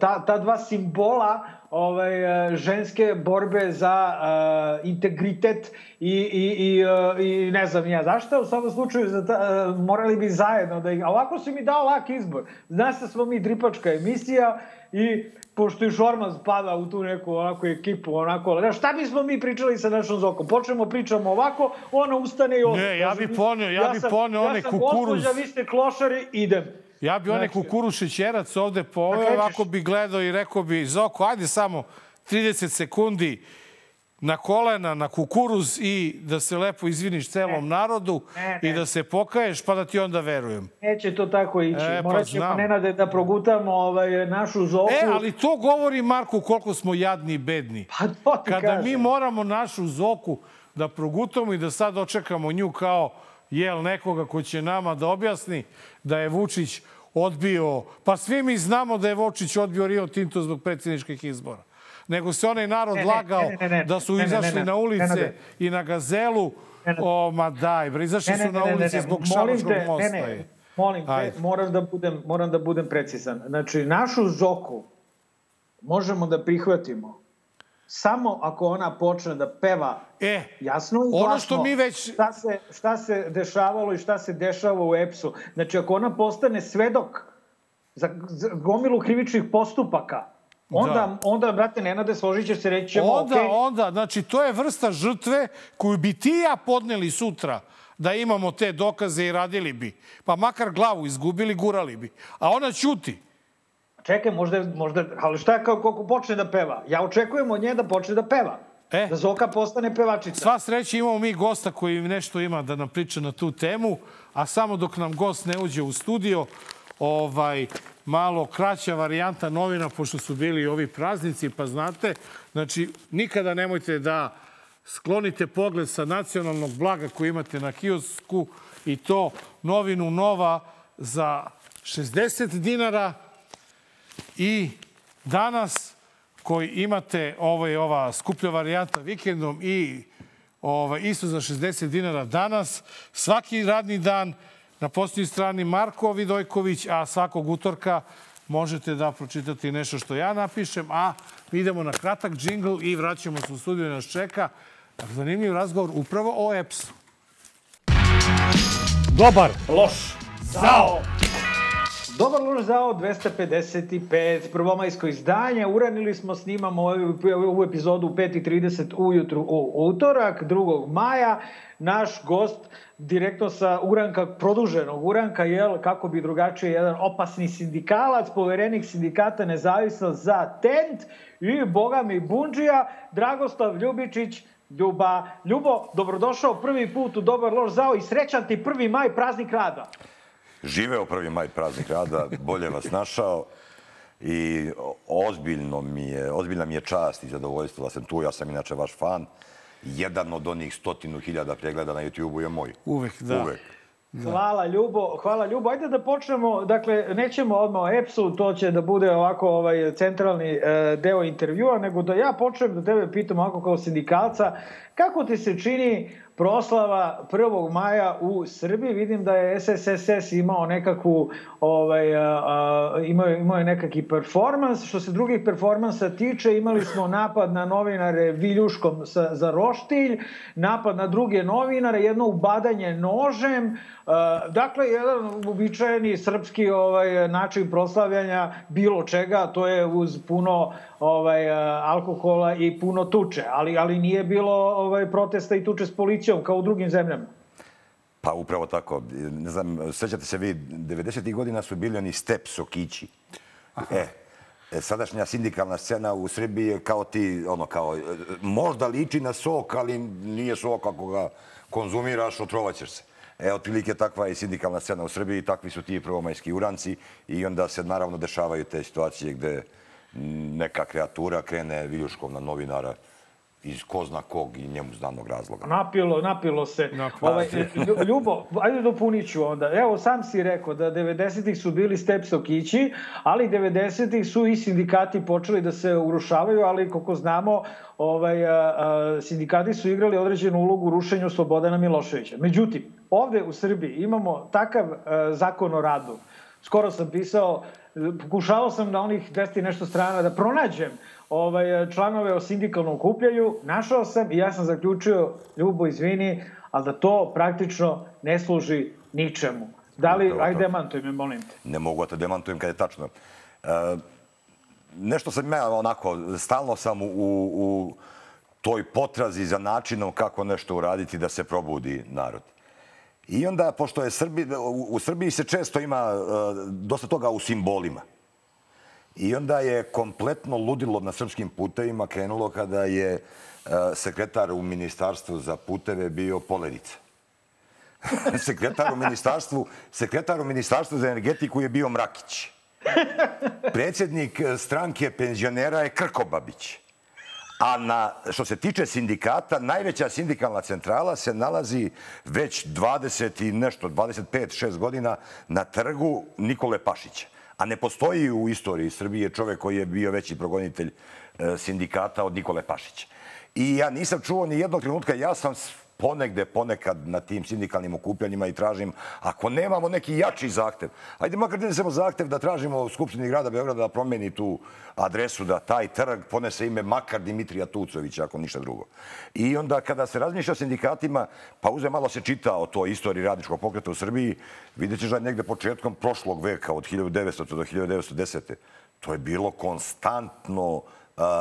Speaker 2: ta, ta dva simbola ovaj, eh, ženske borbe za uh, integritet i, i, i, uh, i ne znam ja zašto, u svakom slučaju za ta, uh, morali bi zajedno da ih... A ovako si mi dao lak izbor. Znaš da smo mi dripačka emisija i pošto i Šormaz pada u tu neku onako ekipu, onako, znaš, šta bismo mi pričali sa našom Zokom? Počnemo pričamo ovako, ona ustane i odmah.
Speaker 1: Ne, ja bi poneo, ja bi
Speaker 2: sam-
Speaker 1: poneo one
Speaker 2: Ja sam
Speaker 1: kukuruz.
Speaker 2: gospođa, vi ste klošari, idem.
Speaker 1: Ja bi onaj
Speaker 2: Znači-
Speaker 1: šećerac ovde poveo,
Speaker 2: krećeš.
Speaker 1: ovako bi gledao i rekao bi, Zoko, ajde samo 30 sekundi na kolena, na kukuruz i da se lepo izviniš celom narodu
Speaker 2: Ne,
Speaker 1: i
Speaker 2: ne.
Speaker 1: da se pokaješ, pa da ti onda verujem.
Speaker 2: Neće to tako ići.
Speaker 1: E, pa
Speaker 2: Morat ćemo,
Speaker 1: znam.
Speaker 2: Nenade, da progutamo ovaj, našu Zoku.
Speaker 1: E, ali to govori, Marko, koliko smo jadni i bedni.
Speaker 2: Pa to ti
Speaker 1: Kada
Speaker 2: kažem.
Speaker 1: mi moramo našu Zoku da progutamo i da sad očekamo nju kao jel nekoga ko će nama da objasni da je Vučić odbio, pa svi mi znamo da je Vučić odbio Rio Tinto zbog predsjedničkih izbora. Nego se onaj narod
Speaker 2: Ne,
Speaker 1: lagao
Speaker 2: ne, ne, ne,
Speaker 1: da su
Speaker 2: ne, ne, ne,
Speaker 1: izašli
Speaker 2: ne,
Speaker 1: na ulice i na gazelu. O, ma daj, bre, izašli su na ulice zbog Šabačkog mosta.
Speaker 2: Ne,
Speaker 1: je.
Speaker 2: ne, molim te,
Speaker 1: Ajde.
Speaker 2: moram da, budem, moram da budem precizan. Znači, našu Zoku možemo da prihvatimo samo ako ona počne da peva
Speaker 1: e,
Speaker 2: jasno i
Speaker 1: ono
Speaker 2: glasno
Speaker 1: što mi već-
Speaker 2: šta, se, šta se dešavalo i šta se dešava u EPS-u. Znači, ako ona postane svedok za, za gomilu krivičnih postupaka, onda,
Speaker 1: Da.
Speaker 2: onda brate, Nenade, složit će se reći ćemo,
Speaker 1: Onda,
Speaker 2: okej,
Speaker 1: onda, znači, to je vrsta žrtve koju bi ti ja podneli sutra da imamo te dokaze i radili bi. Pa makar glavu izgubili, gurali bi. A ona ćuti.
Speaker 2: Čekaj, možda, možda, ali šta kao koliko počne da peva? Ja očekujem od nje da počne da peva.
Speaker 1: E.
Speaker 2: Da Zoka postane pevačica.
Speaker 1: Sva sreća imamo mi gosta koji nešto ima da nam priča na tu temu, a samo dok nam gost ne uđe u studio, ovaj, malo kraća varijanta novina, pošto su bili ovi praznici, pa znate, znači, nikada nemojte da sklonite pogled sa nacionalnog blaga koji imate na kiosku i to novinu Nova za 60 dinara i danas koji imate ovo je ova skuplja varijanta vikendom i ovaj, isto za 60 dinara danas. Svaki radni dan na posljednjoj strani Marko Vidojković, a svakog utorka možete da pročitate nešto što ja napišem, a mi idemo na kratak džingl i vraćamo se u studiju nas čeka zanimljiv razgovor upravo o EPS-u. Dobar.
Speaker 2: Loš. Zao. Dobar loš zao 255, prvomajsko izdanje. Uranili smo, snimamo ovu, epizodu u 5.30 ujutru u utorak, 2. maja. Naš gost direktno sa uranka, produženog uranka, jel, kako bi drugačije, jedan opasni sindikalac, poverenik sindikata nezavisnost za tent i, boga mi, Bunđija, Dragoslav Ljubičić, Ljuba. Ljubo, dobrodošao prvi put u Dobar loš zao i srećan ti prvi maj, praznik rada.
Speaker 15: Živeo prvi maj praznik rada, bolje vas našao i ozbiljno mi je, ozbiljna mi je čast i zadovoljstvo da sam tu. Ja sam inače vaš fan. Jedan od onih stotinu hiljada pregleda na YouTube-u je moj.
Speaker 1: Uvek, da.
Speaker 15: Uvek.
Speaker 2: Hvala Ljubo, hvala Ljubo. Ajde da počnemo, dakle, nećemo odmah o EPS-u, to će da bude ovako ovaj centralni e, deo intervjua, nego da ja počnem da tebe pitam ovako kao sindikalca, kako ti se čini proslava 1. maja u Srbiji? Vidim da je SSSS imao nekakvu, ovaj, a, a, imao, imao je nekakvi performans. Što se drugih performansa tiče, imali smo napad na novinare viljuškom sa, za roštilj, napad na druge novinare, jedno ubadanje nožem, dakle, jedan uobičajeni srpski ovaj, način proslavljanja bilo čega, to je uz puno ovaj, alkohola i puno tuče, ali, ali nije bilo ovaj, protesta i tuče s policijom kao u drugim zemljama.
Speaker 15: Pa upravo tako. Ne znam, sećate se vi, 90. godina su bili oni step sokići. E, e, sadašnja sindikalna scena u Srbiji je kao ti, ono, kao, e, možda liči na sok, ali nije sok ako ga konzumiraš, otrovaćeš se. E, otprilike takva je sindikalna scena u Srbiji, takvi su ti prvomajski uranci i onda se naravno dešavaju te situacije gde neka kreatura krene viljuškom na novinara iz ko zna kog i njemu znanog razloga.
Speaker 2: Napilo, napilo se. Ovaj, Lju- Ljubo, ajde dopunit ću onda. Evo, sam si rekao da 90-ih su bili step sokići, ali 90-ih su i sindikati počeli da se urušavaju, ali koliko znamo, ovaj, a, a, sindikati su igrali određenu ulogu u rušenju Slobodana Miloševića. Međutim, ovde u Srbiji imamo takav a, zakon o radu. Skoro sam pisao, pokušavao sam na onih 200 i nešto strana da pronađem ovaj, članove o sindikalnom okupljaju, našao sam i ja sam zaključio, Ljubo, izvini, ali da to praktično ne služi ničemu. Da li,
Speaker 15: Upravo
Speaker 2: ajde demantuj me, molim te.
Speaker 15: Ne mogu da te demantujem kad je tačno. E, nešto sam ja onako, stalno sam u, u toj potrazi za načinom kako nešto uraditi da se probudi narod. I onda, pošto je Srbi, u, u Srbiji se često ima e, dosta toga u simbolima. I onda je kompletno ludilo na srpskim putevima krenulo kada je e, sekretar u ministarstvu za puteve bio Poledica. <laughs> sekretar u ministarstvu, sekretar u ministarstvu za energetiku je bio Mrakić. Predsjednik e, stranke penzionera je Krkobabić. A na, što se tiče sindikata, najveća sindikalna centrala se nalazi već 20 i nešto, 25-6 godina na trgu Nikole Pašića. A ne postoji u istoriji Srbije čovek koji je bio veći progonitelj e, sindikata od Nikole Pašića. I ja nisam čuo ni jednog trenutka, ja sam ponegde, ponekad na tim sindikalnim okupljanjima i tražim, ako nemamo neki jači zahtev, ajde makar ne samo zahtev da tražimo u Skupštini grada Beograda da promeni tu adresu, da taj trg ponese ime makar Dimitrija Tucovića, ako ništa drugo. I onda kada se razmišlja o sindikatima, pa uze malo se čita o toj istoriji radničkog pokreta u Srbiji, vidjet ćeš da je negde početkom prošlog veka, od 1900. do 1910. To je bilo konstantno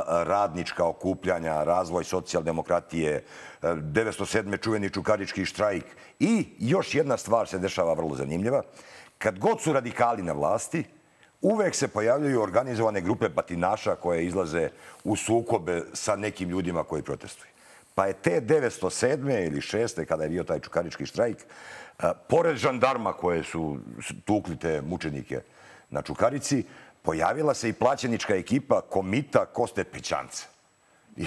Speaker 15: radnička okupljanja, razvoj socijaldemokratije, a, 907. čuveni čukarički štrajk. I još jedna stvar se dešava vrlo zanimljiva. Kad god su radikali na vlasti, uvek se pojavljaju organizovane grupe batinaša koje izlaze u sukobe sa nekim ljudima koji protestuju. Pa je te 907. ili 6. kada je bio taj čukarički štrajk, a, pored žandarma koje su tukli te mučenike na Čukarici, pojavila se i plaćenička ekipa komita Koste Pećanca. <laughs>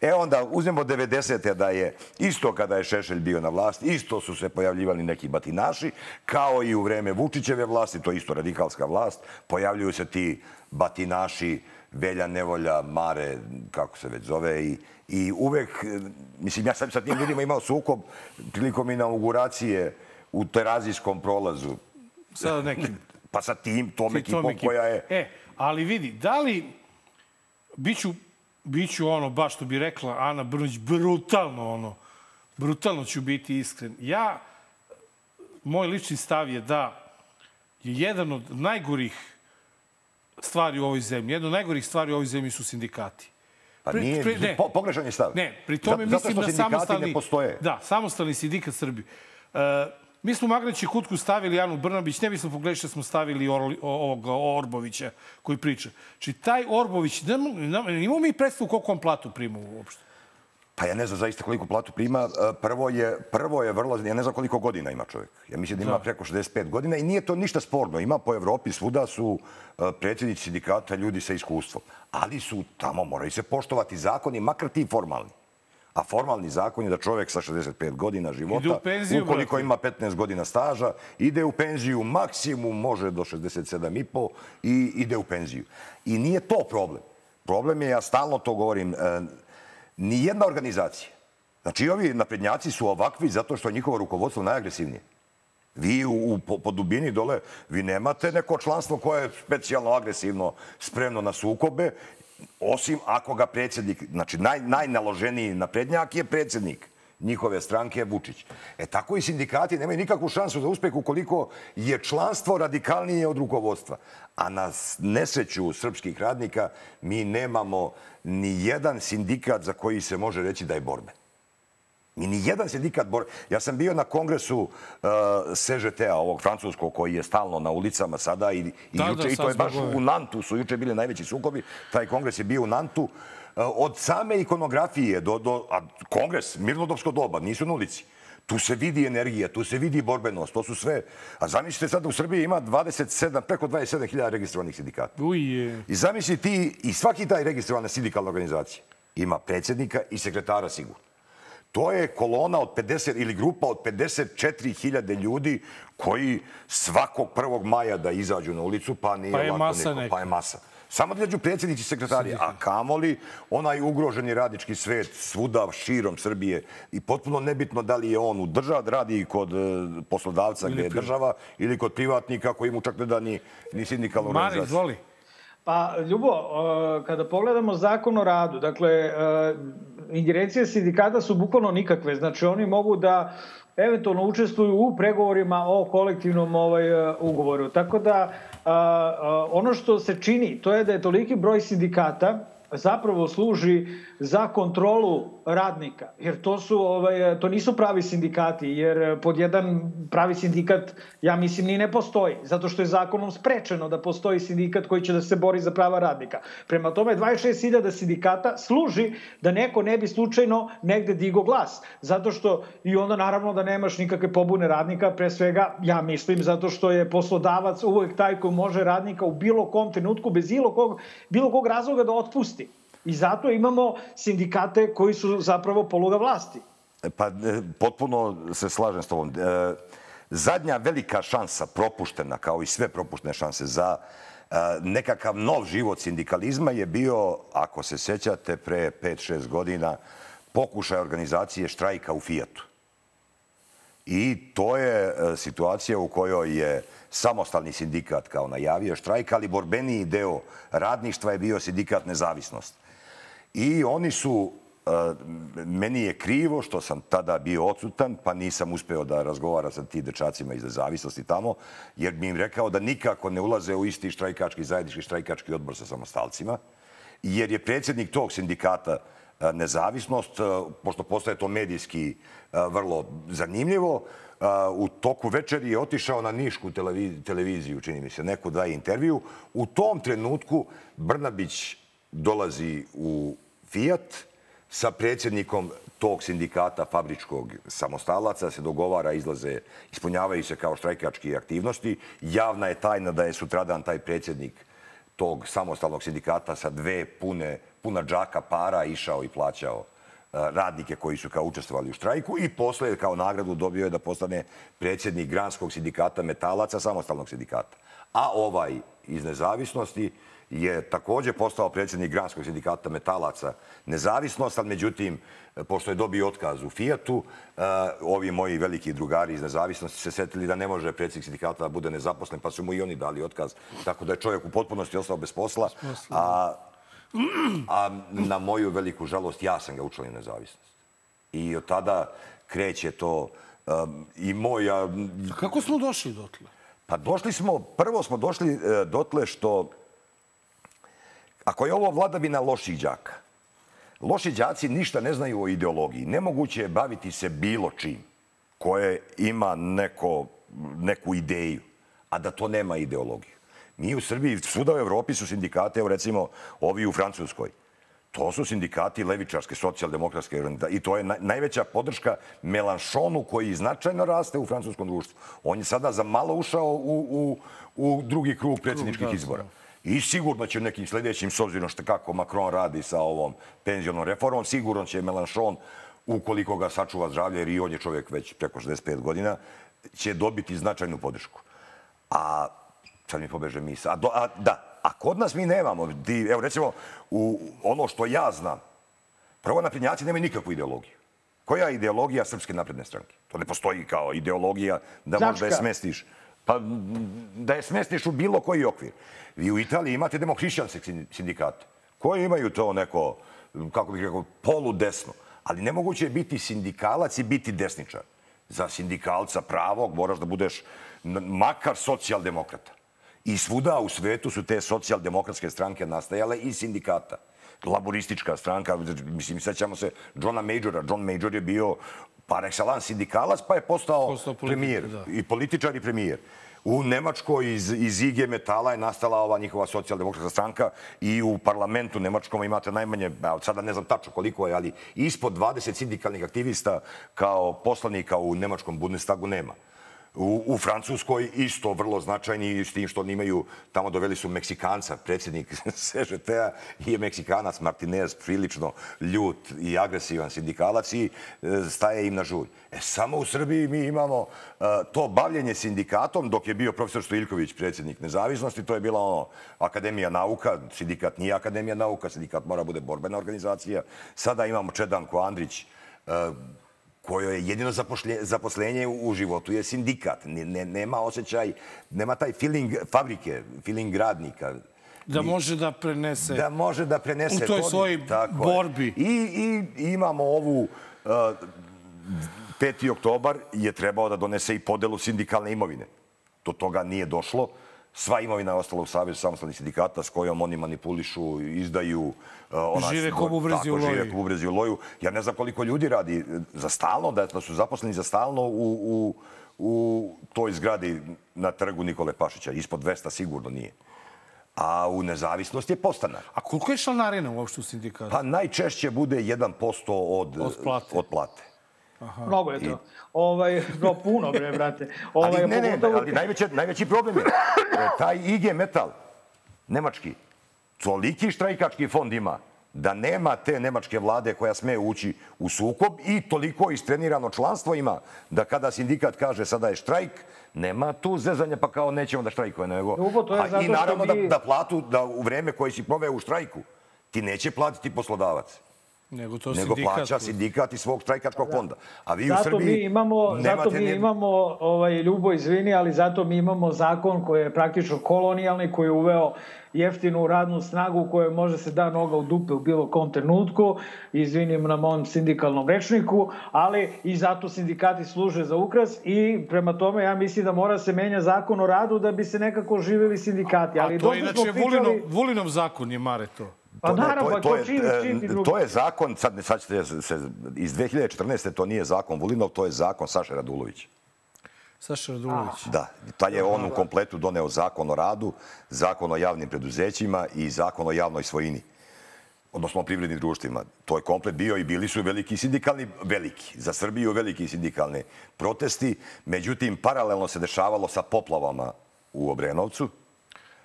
Speaker 15: E onda uzmemo 90. da je isto kada je Šešelj bio na vlasti, isto su se pojavljivali neki batinaši, kao i u vreme Vučićeve vlasti, to je isto radikalska vlast, pojavljuju se ti batinaši Velja Nevolja, Mare, kako se već zove, i, i uvek, mislim, ja sam sa tim ljudima imao sukob prilikom inauguracije u terazijskom prolazu.
Speaker 1: Sa nekim.
Speaker 15: Pa sa tim, tom ekipom
Speaker 1: tom
Speaker 15: koja je...
Speaker 1: E, ali vidi, da li biću, biću ono, baš što bi rekla Ana Brnoć, brutalno ono, brutalno ću biti iskren. Ja, moj lični stav je da je jedan od najgorih stvari u ovoj zemlji, jedna od najgorih stvari u ovoj zemlji su sindikati.
Speaker 15: Pa nije,
Speaker 1: pri- ne.
Speaker 15: po, pogrešan je stav.
Speaker 1: Ne, pri tome
Speaker 15: Zato-
Speaker 1: mislim
Speaker 15: sindikati
Speaker 1: samostalni...
Speaker 15: ne postoje.
Speaker 1: Da, samostalni sindikat Srbije. E, mi smo Magreći kutku stavili Anu Brnabić, ne bismo pogrešili da smo stavili Orli, ovog Orbovića koji priča. Či taj Orbović, ne, ne, imamo mi predstavu koliko on platu prima uopšte.
Speaker 15: Pa ja ne znam zaista koliko platu prima. E, Prvo je, prvo je vrlo... Ja ne znam koliko godina ima čovjek. Ja mislim da ima
Speaker 1: Da.
Speaker 15: preko 65 godina i nije to ništa sporno. Ima po Evropi, svuda su e, predsjednici sindikata ljudi sa iskustvom. Ali su tamo, moraju se poštovati zakoni, makar ti formalni. A formalni zakon je da čovjek sa 65 godina života,
Speaker 1: penziju,
Speaker 15: ukoliko
Speaker 1: brate.
Speaker 15: ima 15 godina staža, ide u penziju maksimum, može do 67,5 i ide u penziju. I nije to problem. Problem je, ja stalno to govorim, e, nijedna organizacija, znači ovi naprednjaci su ovakvi zato što je njihovo rukovodstvo najagresivnije. Vi u, u, po, po dubini dole, vi nemate neko članstvo koje je specijalno agresivno, spremno na sukobe, osim ako ga predsjednik, znači naj, najnaloženiji naprednjak je predsjednik njihove stranke Vučić. E tako i sindikati nemaju nikakvu šansu za uspeh ukoliko je članstvo radikalnije od rukovodstva. A na nesreću srpskih radnika mi nemamo ni jedan sindikat za koji se može reći da je borbe. Mi ni jedan sindikat bor... Ja sam bio na kongresu uh, CGT-a, ovog francuskog, koji je stalno na ulicama sada i, i
Speaker 1: Da,
Speaker 15: juče,
Speaker 1: da,
Speaker 15: i to je baš u Nantu, su juče bili najveći sukobi. Taj kongres je bio u Nantu. Uh, od same ikonografije do, do a kongres, mirnodopsko doba, nisu na ulici. Tu se vidi energija, tu se vidi borbenost, to su sve. A zamislite sad da u Srbiji ima 27, preko 27.000 registrovanih sindikata.
Speaker 1: Uje.
Speaker 15: I zamisli ti, i svaki taj registrovana sindikalna organizacija ima predsjednika i sekretara sigurno. To je kolona od 50 ili grupa od 54.000 ljudi koji svakog 1. maja da izađu na ulicu, pa nije
Speaker 1: Pa je
Speaker 15: ovako
Speaker 1: masa
Speaker 15: neko, pa je masa. Samo da izađu predsjednici sekretari, a kamoli onaj ugroženi radnički svet svuda širom Srbije i potpuno nebitno da li je on u državi, radi kod e, poslodavca
Speaker 1: Ili
Speaker 15: gdje je država ili kod privatnika koji mu čak ne da ni, ni sindikalna
Speaker 1: Mari,
Speaker 15: organizacija.
Speaker 1: izvoli.
Speaker 2: Pa, Ljubo, uh, kada pogledamo zakon o radu, dakle, uh, ingerencije sindikata su bukvalno nikakve. Znači, oni mogu da eventualno učestvuju u pregovorima o kolektivnom ovaj, uh, ugovoru. Tako da, ono što se čini, to je da je toliki broj sindikata zapravo služi za kontrolu radnika. Jer to su ovaj to nisu pravi sindikati jer pod jedan pravi sindikat ja mislim ni ne postoji zato što je zakonom sprečeno da postoji sindikat koji će da se bori za prava radnika. Prema tome 26.000 sindikata služi da neko ne bi slučajno negde digo glas zato što i onda naravno da nemaš nikakve pobune radnika pre svega ja mislim zato što je poslodavac uvek taj koji može radnika u bilo kom trenutku bez bilo kog bilo kog razloga da otpusti. I zato imamo sindikate koji su zapravo poluga vlasti.
Speaker 15: Pa e, potpuno se slažem s tobom. E, Zadnja velika šansa propuštena, kao i sve propuštene šanse za e, nekakav nov život sindikalizma je bio, ako se sećate, pre 5-6 godina pokušaj organizacije štrajka u Fijatu. I to je e, situacija u kojoj je samostalni sindikat kao najavio štrajk, ali borbeniji deo radništva je bio sindikat nezavisnost. I oni su, e, meni je krivo što sam tada bio odsutan, pa nisam uspeo da razgovaram sa tim dečacima iz nezavisnosti tamo, jer bi im rekao da nikako ne ulaze u isti štrajkački, zajednički štrajkački odbor sa samostalcima, jer je predsjednik tog sindikata e, nezavisnost, e, pošto postaje to medijski vrlo zanimljivo, u toku večeri je otišao na Nišku televi- televiziju, čini mi se, neko daje intervju. U tom trenutku Brnabić dolazi u Fiat sa predsjednikom tog sindikata fabričkog samostalaca, se dogovara, izlaze, ispunjavaju se kao štrajkački aktivnosti. Javna je tajna da je sutradan taj predsjednik tog samostalnog sindikata sa dve pune, puna džaka para išao i plaćao e, radnike koji su kao učestvovali u štrajku i posle kao nagradu dobio je da postane predsjednik granskog sindikata metalaca, samostalnog sindikata. A ovaj iz nezavisnosti je takođe postao predsjednik granskog sindikata metalaca nezavisnost, ali međutim, pošto je dobio otkaz u Fijatu, e, ovi moji veliki drugari iz nezavisnosti se setili da ne može predsjednik sindikata da bude nezaposlen, pa su mu i oni dali otkaz. Tako da je čovjek u potpunosti ostao bez posla. A, a na moju veliku žalost ja sam ga učlanio nezavisnost. I od tada kreće to um, i moja...
Speaker 1: Kako smo došli dotle?
Speaker 15: Pa došli smo, prvo smo došli e, dotle što ako je ovo vladavina loših đaka, loši đaci ništa ne znaju o ideologiji. Nemoguće je baviti se bilo čim koje ima neko, neku ideju, a da to nema ideologiju. Mi u Srbiji, svuda u Evropi su sindikate, evo recimo ovi u Francuskoj. To su sindikati levičarske, socijaldemokratske organizacije. I to je naj, najveća podrška Melanchonu koji značajno raste u francuskom društvu. On je sada za malo ušao u, u, u drugi krug predsjedničkih
Speaker 1: da,
Speaker 15: izbora. I sigurno će nekim sljedećim, s obzirom što kako Macron radi sa ovom penzionom reformom, sigurno će Melanchon, ukoliko ga sačuva zdravlje, jer i on je čovjek već preko 65 godina, će dobiti značajnu podršku. A sad mi pobeže misla. A, do, a, da, a kod nas mi nemamo. Di, evo recimo, u ono što ja znam, prvo naprednjaci nemaju nikakvu ideologiju. Koja je ideologija Srpske napredne stranke? To ne postoji kao ideologija da možeš da je smestiš. Pa da je smestiš u bilo koji okvir. Vi u Italiji imate demohrišćanske sin- sindikate koji imaju to neko, kako bih rekao, poludesno. Ali nemoguće je biti sindikalac i biti desničar. Za sindikalca pravog moraš da budeš makar socijaldemokrata. I svuda u svetu su te socijaldemokratske stranke nastajale i sindikata. Laboristička stranka, mislim, sećamo se Johna Majora. John Major je bio par excellence sindikalac, pa je postao,
Speaker 1: Postao
Speaker 15: premijer.
Speaker 1: da.
Speaker 15: I političar i premijer. U Nemačkoj iz, iz IG metala je nastala ova njihova socijaldemokratska stranka i u parlamentu nemačkom imate najmanje, sada ne znam tačno koliko je, ali ispod 20 sindikalnih aktivista kao poslanika u nemačkom Bundestagu nema. U, u Francuskoj isto vrlo značajni s tim što oni imaju, tamo doveli su Meksikanca, predsjednik <laughs> CŽT-a je Meksikanac Martinez, prilično ljut i agresivan sindikalac i e, staje im na žulj. E, samo u Srbiji mi imamo e, to bavljenje sindikatom dok je bio profesor Stojiljković predsjednik nezavisnosti, to je bila ono Akademija nauka, sindikat nije Akademija nauka, sindikat mora bude borbena organizacija. Sada imamo Čedanko Andrić, e, kojoj je jedino zapošlje, zaposlenje u, u životu je sindikat. Ne, ne, nema osjećaj, nema taj feeling fabrike, feeling radnika.
Speaker 1: Da može da prenese...
Speaker 15: Da može da prenese...
Speaker 1: U toj
Speaker 15: to-
Speaker 1: svojoj
Speaker 15: tako je.
Speaker 1: borbi.
Speaker 15: I, I imamo ovu... Uh, 5. oktobar je trebao da donese i podelu sindikalne imovine. Do toga nije došlo. Sva imovina je ostala u Savezu samostalnih sindikata s kojom oni manipulišu, izdaju... uh, ona-
Speaker 1: Žive ko bubrezi u
Speaker 15: žive
Speaker 1: loju.
Speaker 15: ko bubrezi u loju. Ja ne znam koliko ljudi radi e, za stalno, da, da su zaposleni za stalno u, u, u toj zgradi na trgu Nikole Pašića. Ispod 200 sigurno nije. A u nezavisnost je postanar.
Speaker 1: A koliko je članarina uopšte u sindikatu?
Speaker 15: Pa najčešće bude 1% od,
Speaker 1: Od plate.
Speaker 15: Od plate.
Speaker 2: Mnogo je to. Ovaj, no, puno, bre, brate. Ovaj,
Speaker 15: ali ne, ne,
Speaker 2: pogotovo-
Speaker 15: ali najveći, najveći problem je e, taj IG Metal, nemački, toliki štrajkački fond ima da nema te nemačke vlade koja sme ući u sukob i toliko istrenirano članstvo ima da kada sindikat kaže sada je štrajk, nema tu zezanja pa kao nećemo da štrajkuje, nego...
Speaker 2: Drugo, to je
Speaker 15: A
Speaker 2: zato
Speaker 15: I naravno
Speaker 2: mi-
Speaker 15: da, da platu, da u vreme koje si proveo u štrajku, ti neće platiti poslodavac.
Speaker 1: Nego to
Speaker 15: nego
Speaker 1: sindikat.
Speaker 15: plaća sindikat iz svog štrajkačkog fonda. A vi u
Speaker 2: Zato
Speaker 15: Srbiji
Speaker 2: mi imamo, zato
Speaker 15: nemate
Speaker 2: mi
Speaker 15: ni-
Speaker 2: imamo ovaj, Ljubo, izvini, ali zato mi imamo zakon koji je praktično kolonijalni, koji je uveo jeftinu radnu snagu koja može se da noga u dupe u bilo kom trenutku, izvinim na mom sindikalnom rečniku, ali i zato sindikati služe za ukras i prema tome ja mislim da mora se menja zakon o radu da bi se nekako živeli sindikati. Ali
Speaker 1: A to je inače
Speaker 2: pričali-
Speaker 1: Vulinov, Vulinov zakon je Mare to.
Speaker 2: Pa naravno,
Speaker 15: to je-
Speaker 2: to,
Speaker 15: to je,
Speaker 2: čim,
Speaker 15: e,
Speaker 2: drugi.
Speaker 15: To je zakon, sad, sad ćete se, iz 2014. to nije zakon Vulinov, to je zakon Saše Radulović.
Speaker 1: Saša Radulović.
Speaker 15: Da, taj je on u kompletu doneo zakon o radu, zakon o javnim preduzećima i zakon o javnoj svojini odnosno o privrednim društvima. To je komplet bio i bili su veliki sindikalni, veliki, za Srbiju veliki sindikalni protesti. Međutim, paralelno se dešavalo sa poplavama u Obrenovcu.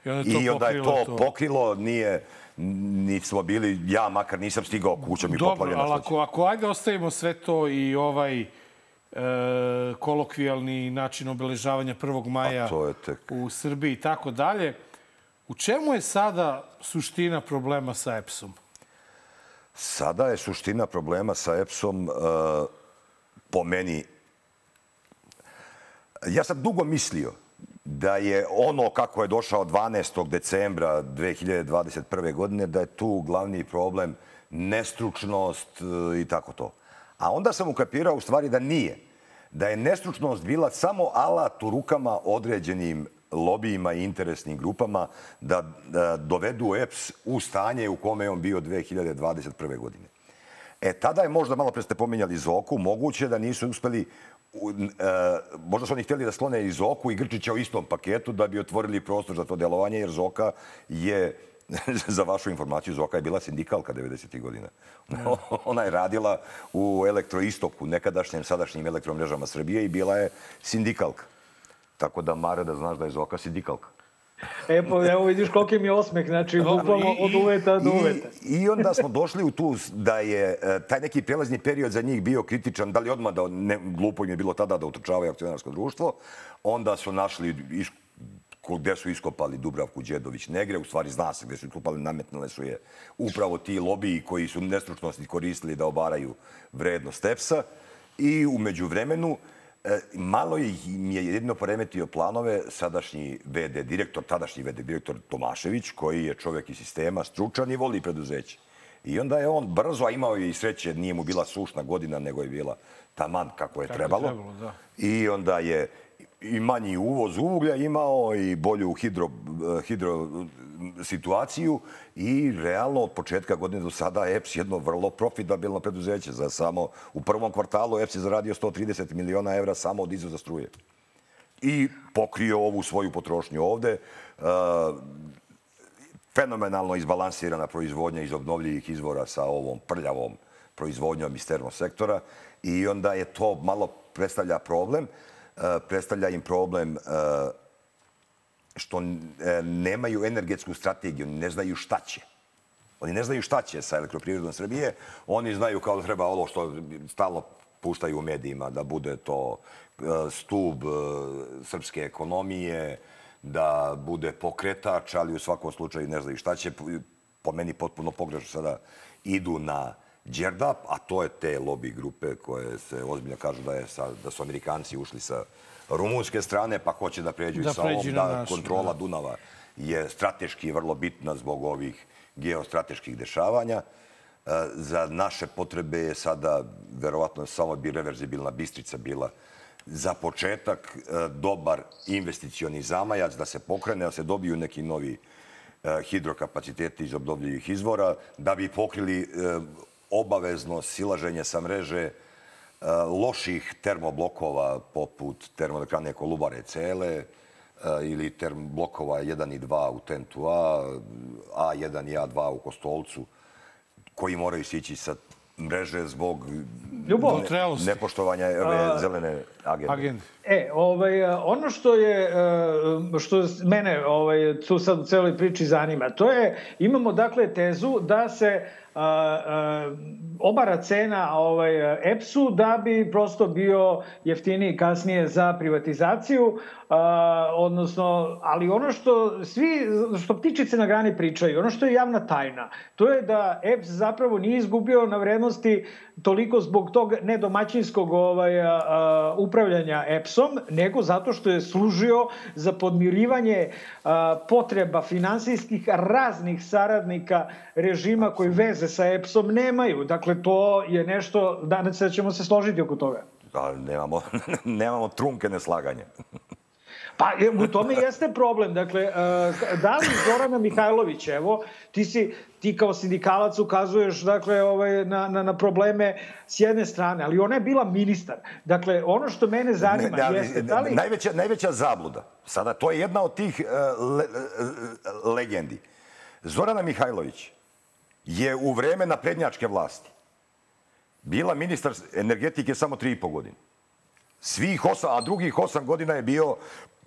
Speaker 1: I onda je to
Speaker 15: I onda je to,
Speaker 1: pokrilo to.
Speaker 15: pokrilo, nije, ni smo bili, ja makar nisam stigao kućom i
Speaker 1: Dobro,
Speaker 15: poplavljena
Speaker 1: ali
Speaker 15: što će.
Speaker 1: ako, ako ajde ostavimo sve to i ovaj e, kolokvijalni način obeležavanja 1. maja
Speaker 15: tek...
Speaker 1: u Srbiji i tako dalje, u čemu je sada suština problema sa EPS-om?
Speaker 15: Sada je suština problema sa EPS-om uh, po meni... Ja sam dugo mislio da je ono kako je došao 12. decembra 2021. godine, da je tu glavni problem nestručnost uh, i tako to. A onda sam ukapirao u stvari da nije. Da je nestručnost bila samo alat u rukama određenim lobijima i interesnim grupama da, da dovedu EPS u stanje u kome je on bio 2021. godine. E, tada je možda, malo pre ste pominjali Zoku, moguće da nisu uspeli, u- e, možda su oni htjeli da sklone i Zoku i Grčića u istom paketu da bi otvorili prostor za to delovanje, jer Zoka je, <laughs> za vašu informaciju, Zoka je bila sindikalka 90. godina. <laughs> Ona je radila u Elektroistoku, nekadašnjem, sadašnjim elektromrežama Srbije i bila je sindikalka. Tako da, Mare, da znaš da je Zoka sindikalka.
Speaker 2: E, pa evo vidiš koliki mi je osmeh, znači, bukvalno od uveta do uveta.
Speaker 15: I, I onda smo došli u tu da je e, taj neki prelazni period za njih bio kritičan, da li odmah da ne, glupo im je bilo tada da utrčavaju akcionarsko društvo, onda su našli iš, gde su iskopali Dubravku Đedović Negre, u stvari zna se gde su iskopali, nametnule su je upravo ti lobiji koji su nestručnosti koristili da obaraju vrednost EPS-a i umeđu vremenu malo ih im je jedino poremetio planove sadašnji VD direktor, tadašnji VD direktor Tomašević, koji je čovjek iz sistema, stručan i voli preduzeće. I onda je on brzo, a imao je i sreće, nije mu bila sušna godina, nego je bila taman kako je
Speaker 1: Kako je
Speaker 15: trebalo.
Speaker 1: trebalo, da.
Speaker 15: I onda je i manji uvoz uglja imao i bolju hidro, hidro situaciju i realno od početka godine do sada EPS jedno vrlo profitabilno preduzeće. Za samo u prvom kvartalu EPS je zaradio 130 miliona evra samo od izvoza struje. I pokrio ovu svoju potrošnju ovde. Uh, fenomenalno izbalansirana proizvodnja iz obnovljivih izvora sa ovom prljavom proizvodnjom iz termosektora i onda je to malo predstavlja problem. Predstavlja im problem uh, što e, nemaju energetsku strategiju, ne znaju šta će. Oni ne znaju šta će sa elektroprivredom Srbije. Oni znaju kao da treba ovo što stalno puštaju u medijima, da bude to e, stub e, srpske ekonomije, da bude pokretač, ali u svakom slučaju ne znaju šta će. Po meni potpuno pogrešno sada idu na Đerdap, a to je te lobby grupe koje se ozbiljno kažu da, je sa, da su Amerikanci ušli sa rumunske strane, pa hoće da pređu
Speaker 1: Da
Speaker 15: i sa ovom,
Speaker 1: pređu na
Speaker 15: da
Speaker 1: našu,
Speaker 15: kontrola
Speaker 1: da.
Speaker 15: Dunava je strateški vrlo bitna zbog ovih geostrateških dešavanja. E, Za naše potrebe je sada, verovatno, samo bi reverzibilna Bistrica bila za početak e, dobar investicioni zamajac da se pokrene, da se dobiju neki novi e, hidrokapaciteti iz obnovljivih izvora, da bi pokrili e, obavezno silaženje sa mreže e, loših termoblokova poput termoelektrane Kolubare cele e, ili termoblokova 1 i 2 u Tentu A, A1 i A2 u Kostolcu, koji moraju sići sa mreže zbog
Speaker 2: Ljubav.
Speaker 15: ne, nepoštovanja ove zelene agende.
Speaker 1: Agende.
Speaker 2: E, ovaj, ono što je, e, što mene ovaj, tu sad u celoj priči zanima, to je, imamo dakle tezu da se obara cena ovaj, EPS-u da bi prosto bio jeftiniji kasnije za privatizaciju, odnosno, ali ono što svi, što ptičice na grani pričaju, ono što je javna tajna, to je da EPS zapravo nije izgubio na vrednosti toliko zbog tog nedomaćinskog ovaj, upravljanja EPS-om, nego zato što je služio za podmirivanje potreba finansijskih raznih saradnika režima koji veze sa EPS-om nemaju. Dakle, to je nešto, danas ćemo se složiti oko toga.
Speaker 15: Da, nemamo, <laughs> nemamo trunke neslaganja.
Speaker 2: Pa u tome jeste problem. Dakle, e, da li Zorana Mihajlović, evo, ti si ti kao sindikalac ukazuješ dakle ovaj na na na probleme s jedne strane, ali ona je bila ministar. Dakle, ono što mene zanima
Speaker 15: Ne, ali,
Speaker 2: jeste da li
Speaker 15: najveća, najveća zabluda, sada to je jedna od tih uh, le, uh, legendi. Zorana Mihajlović je u vreme naprednjačke vlasti bila ministar energetike samo tri i po godine. Svih osam, a drugih osam godina je bio,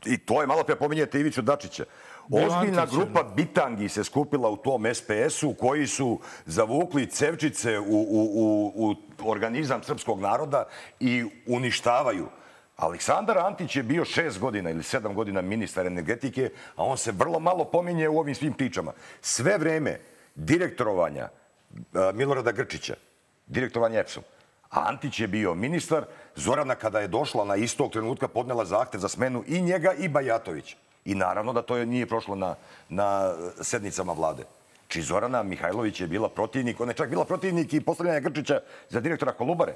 Speaker 15: i to je malo pre pominjete Iviću Dačića, Ozbiljna grupa bitangi se skupila u tom SPS-u koji su zavukli cevčice u, u, u, u organizam srpskog naroda i uništavaju. Aleksandar Antić je bio šest godina ili sedam godina ministar energetike, a on se vrlo malo pominje u ovim svim pričama. Sve vreme direktorovanja a, Milorada Grčića, direktorovanja EPS-om, Antić je bio ministar, Zorana kada je došla na istog trenutka podnela zahtev za smenu i njega i Bajatovića. I naravno da to je nije prošlo na, na sednicama vlade. Či Zorana Mihajlović je bila protivnik, ona je čak bila protivnik i postavljanja Grčića za direktora Kolubare.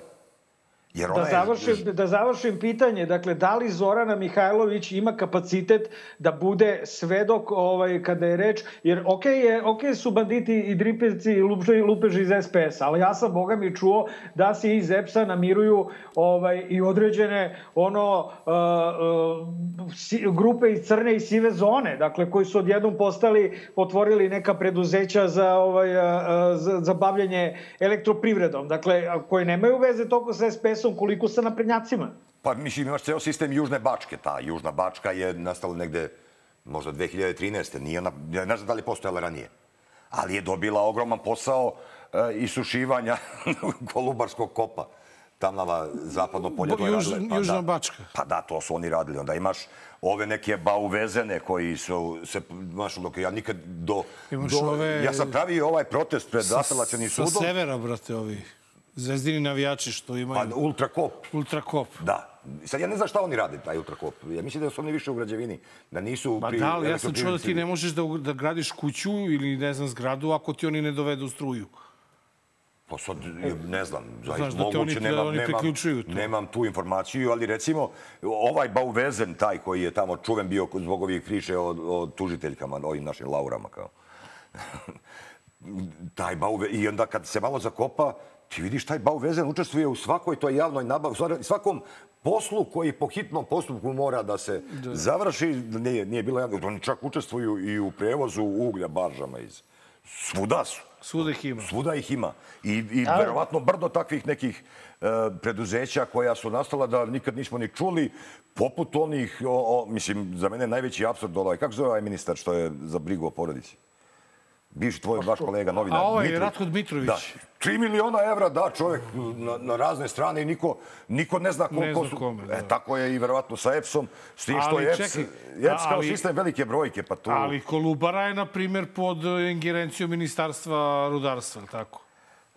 Speaker 15: Jer ona
Speaker 2: Da završim, da završim pitanje, dakle, da li Zorana Mihajlović ima kapacitet da bude svedok ovaj, kada je reč, jer ok, je, ok su banditi i dripevci i lupeži, lupeži iz SPS, ali ja sam, boga mi, čuo da se iz EPS-a namiruju ovaj, i određene ono, uh, uh, si, grupe iz crne i sive zone, dakle, koji su odjednom postali, otvorili neka preduzeća za, ovaj, uh, za, za bavljanje elektroprivredom, dakle, a koje nemaju veze toliko sa SPS-om koliko sa naprednjacima.
Speaker 15: Pa mislim, imaš ceo sistem Južne Bačke. Ta Južna Bačka je nastala negde možda 2013. Nije ona, ja ne znam da li je postojala ranije. Ali je dobila ogroman posao e, isušivanja <laughs> Kolubarskog kopa. Tamnava zapadno polje. to je
Speaker 1: Juž,
Speaker 15: radila- pa
Speaker 1: Južna
Speaker 15: da.
Speaker 1: Bačka.
Speaker 15: Pa da, to su oni radili. Onda imaš ove neke bauvezene koji su se, znaš, dok ja nikad do...
Speaker 1: Imaš
Speaker 15: do
Speaker 1: ove-
Speaker 15: Ja sam pravio ovaj protest pred apelacijanim
Speaker 1: Sa
Speaker 15: sudom.
Speaker 1: severa, brate, ovi zvezdini navijači što imaju.
Speaker 15: Pa, Ultrakop.
Speaker 1: Ultrakop.
Speaker 15: Da. Sad ja ne znam šta oni rade, taj ultrakop. Ja mislim da su oni više u građevini. Da nisu
Speaker 1: Pa
Speaker 15: pri
Speaker 1: da, ali ja sam čuo da ti ne možeš da, da gradiš kuću ili ne znam zgradu ako ti oni ne dovedu struju.
Speaker 15: Pa sad, ne znam,
Speaker 1: Znaš
Speaker 15: zaista
Speaker 1: da te
Speaker 15: moguće,
Speaker 1: da
Speaker 15: nemam,
Speaker 1: oni
Speaker 15: nemam,
Speaker 1: priključuju tu.
Speaker 15: nemam tu informaciju, ali recimo ovaj Bauvezen, taj koji je tamo čuven bio zbog ovih priče o, o tužiteljkama, ovim našim Laurama, kao. <laughs> taj Bauve, i onda kad se malo zakopa, ti vidiš taj Bauvezen učestvuje u svakoj toj javnoj nabavi, svakom poslu koji po hitnom postupku mora da se završi, nije, nije bilo javno, oni čak učestvuju i u prevozu uglja baržama iz svuda su.
Speaker 1: Svuda ih ima.
Speaker 15: Svuda ih ima. I, i
Speaker 1: Ali-
Speaker 15: verovatno brdo takvih nekih e, preduzeća koja su nastala da nikad nismo ni čuli, poput onih, o, o, mislim, za mene najveći absurd ovaj, kako zove ovaj ministar što je za brigu o porodici? Bivši tvoj vaš kolega, novinar.
Speaker 1: A ovaj
Speaker 15: Dmitrović.
Speaker 1: Ratko Dmitrović.
Speaker 15: Da. 3 miliona evra da čovjek na, na razne strane i niko, niko ne zna koliko
Speaker 1: Ne zna
Speaker 15: su.
Speaker 1: kome, da.
Speaker 15: E, tako je i verovatno sa EPS-om, s tim što je EPS,
Speaker 1: čekaj,
Speaker 15: EPS kao
Speaker 1: ali-
Speaker 15: sistem velike brojke, pa tu...
Speaker 1: Ali Kolubara je, na primjer, pod ingerencijom Ministarstva rudarstva, je tako?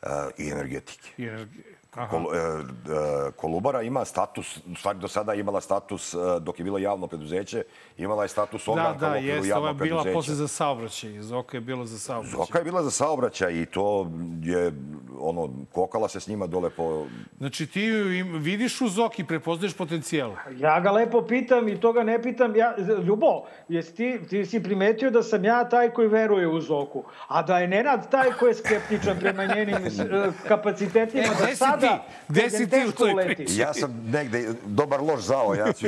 Speaker 15: e, i energetike.
Speaker 1: Jer, aha.
Speaker 15: Kol, e, e, Kolubara ima status, u stvari do sada je imala status, e, dok je bilo javno preduzeće, imala je status
Speaker 1: Da,
Speaker 15: ogranka
Speaker 1: da,
Speaker 15: u okviru
Speaker 1: jeste, ova je
Speaker 15: javnog
Speaker 1: bila
Speaker 15: preduzeća.
Speaker 1: posle za saobraćaj. Zoka je bila za saobraćaj.
Speaker 15: Zoka je bila za saobraćaj i to je, ono, kokala se s njima dole po...
Speaker 1: Znači ti im, vidiš u Zoki, prepoznaješ potencijal.
Speaker 2: Ja ga lepo pitam i toga ne pitam. Ja, Ljubo, jesi ti, ti si primetio da sam ja taj koji veruje u Zoku, a da je Nenad taj koji je skeptičan prema njenim <laughs> eh, kapacitetima
Speaker 1: E,
Speaker 2: da sada
Speaker 1: ti? Gde si ti u toj priči?
Speaker 15: Ja sam negde, dobar loš zao, ja ću...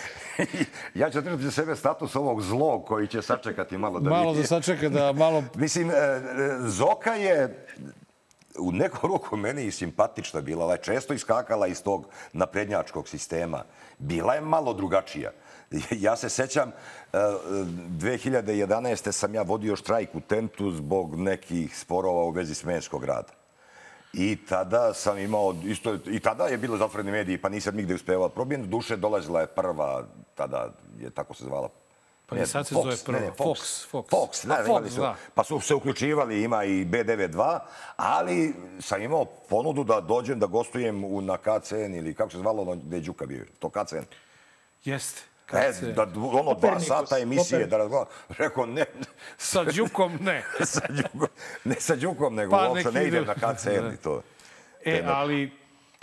Speaker 15: <laughs> ja ću držati za sebe status ovog zlog koji će sačekati malo da
Speaker 1: Malo
Speaker 15: vidi.
Speaker 1: da sačeka da malo... <laughs>
Speaker 15: Mislim, e, e, Zoka je u neku ruku meni i simpatična bila. Ona je često iskakala iz tog naprednjačkog sistema. Bila je malo drugačija. Ja se sećam, e, 2011. sam ja vodio štrajk u tentu zbog nekih sporova u vezi smenskog rada. I tada sam imao, isto, i tada je bilo zatvoreni mediji, pa nisam nigde uspevao probijem. Duše dolazila je prva, tada je tako se zvala.
Speaker 1: Pa i sad se zove prva.
Speaker 15: Ne, ne,
Speaker 1: Fox,
Speaker 15: Fox.
Speaker 1: Fox.
Speaker 15: Fox, da,
Speaker 1: A, Fox,
Speaker 15: su,
Speaker 1: da.
Speaker 15: pa su se uključivali, ima i B92, ali sam imao ponudu da dođem da gostujem u, na KCN ili kako se zvalo gde je Đuka bio, to KCN.
Speaker 1: Jeste.
Speaker 15: E,
Speaker 1: se-
Speaker 15: da, ono dva sata emisije
Speaker 1: Kopernikus.
Speaker 15: da razgovaram. Rekao, ne.
Speaker 1: Sa Đukom ne. <laughs>
Speaker 15: sa Đukom, ne sa Đukom, nego
Speaker 1: Pa
Speaker 15: uopšte ne idem na KCN i to. <laughs>
Speaker 1: E, ali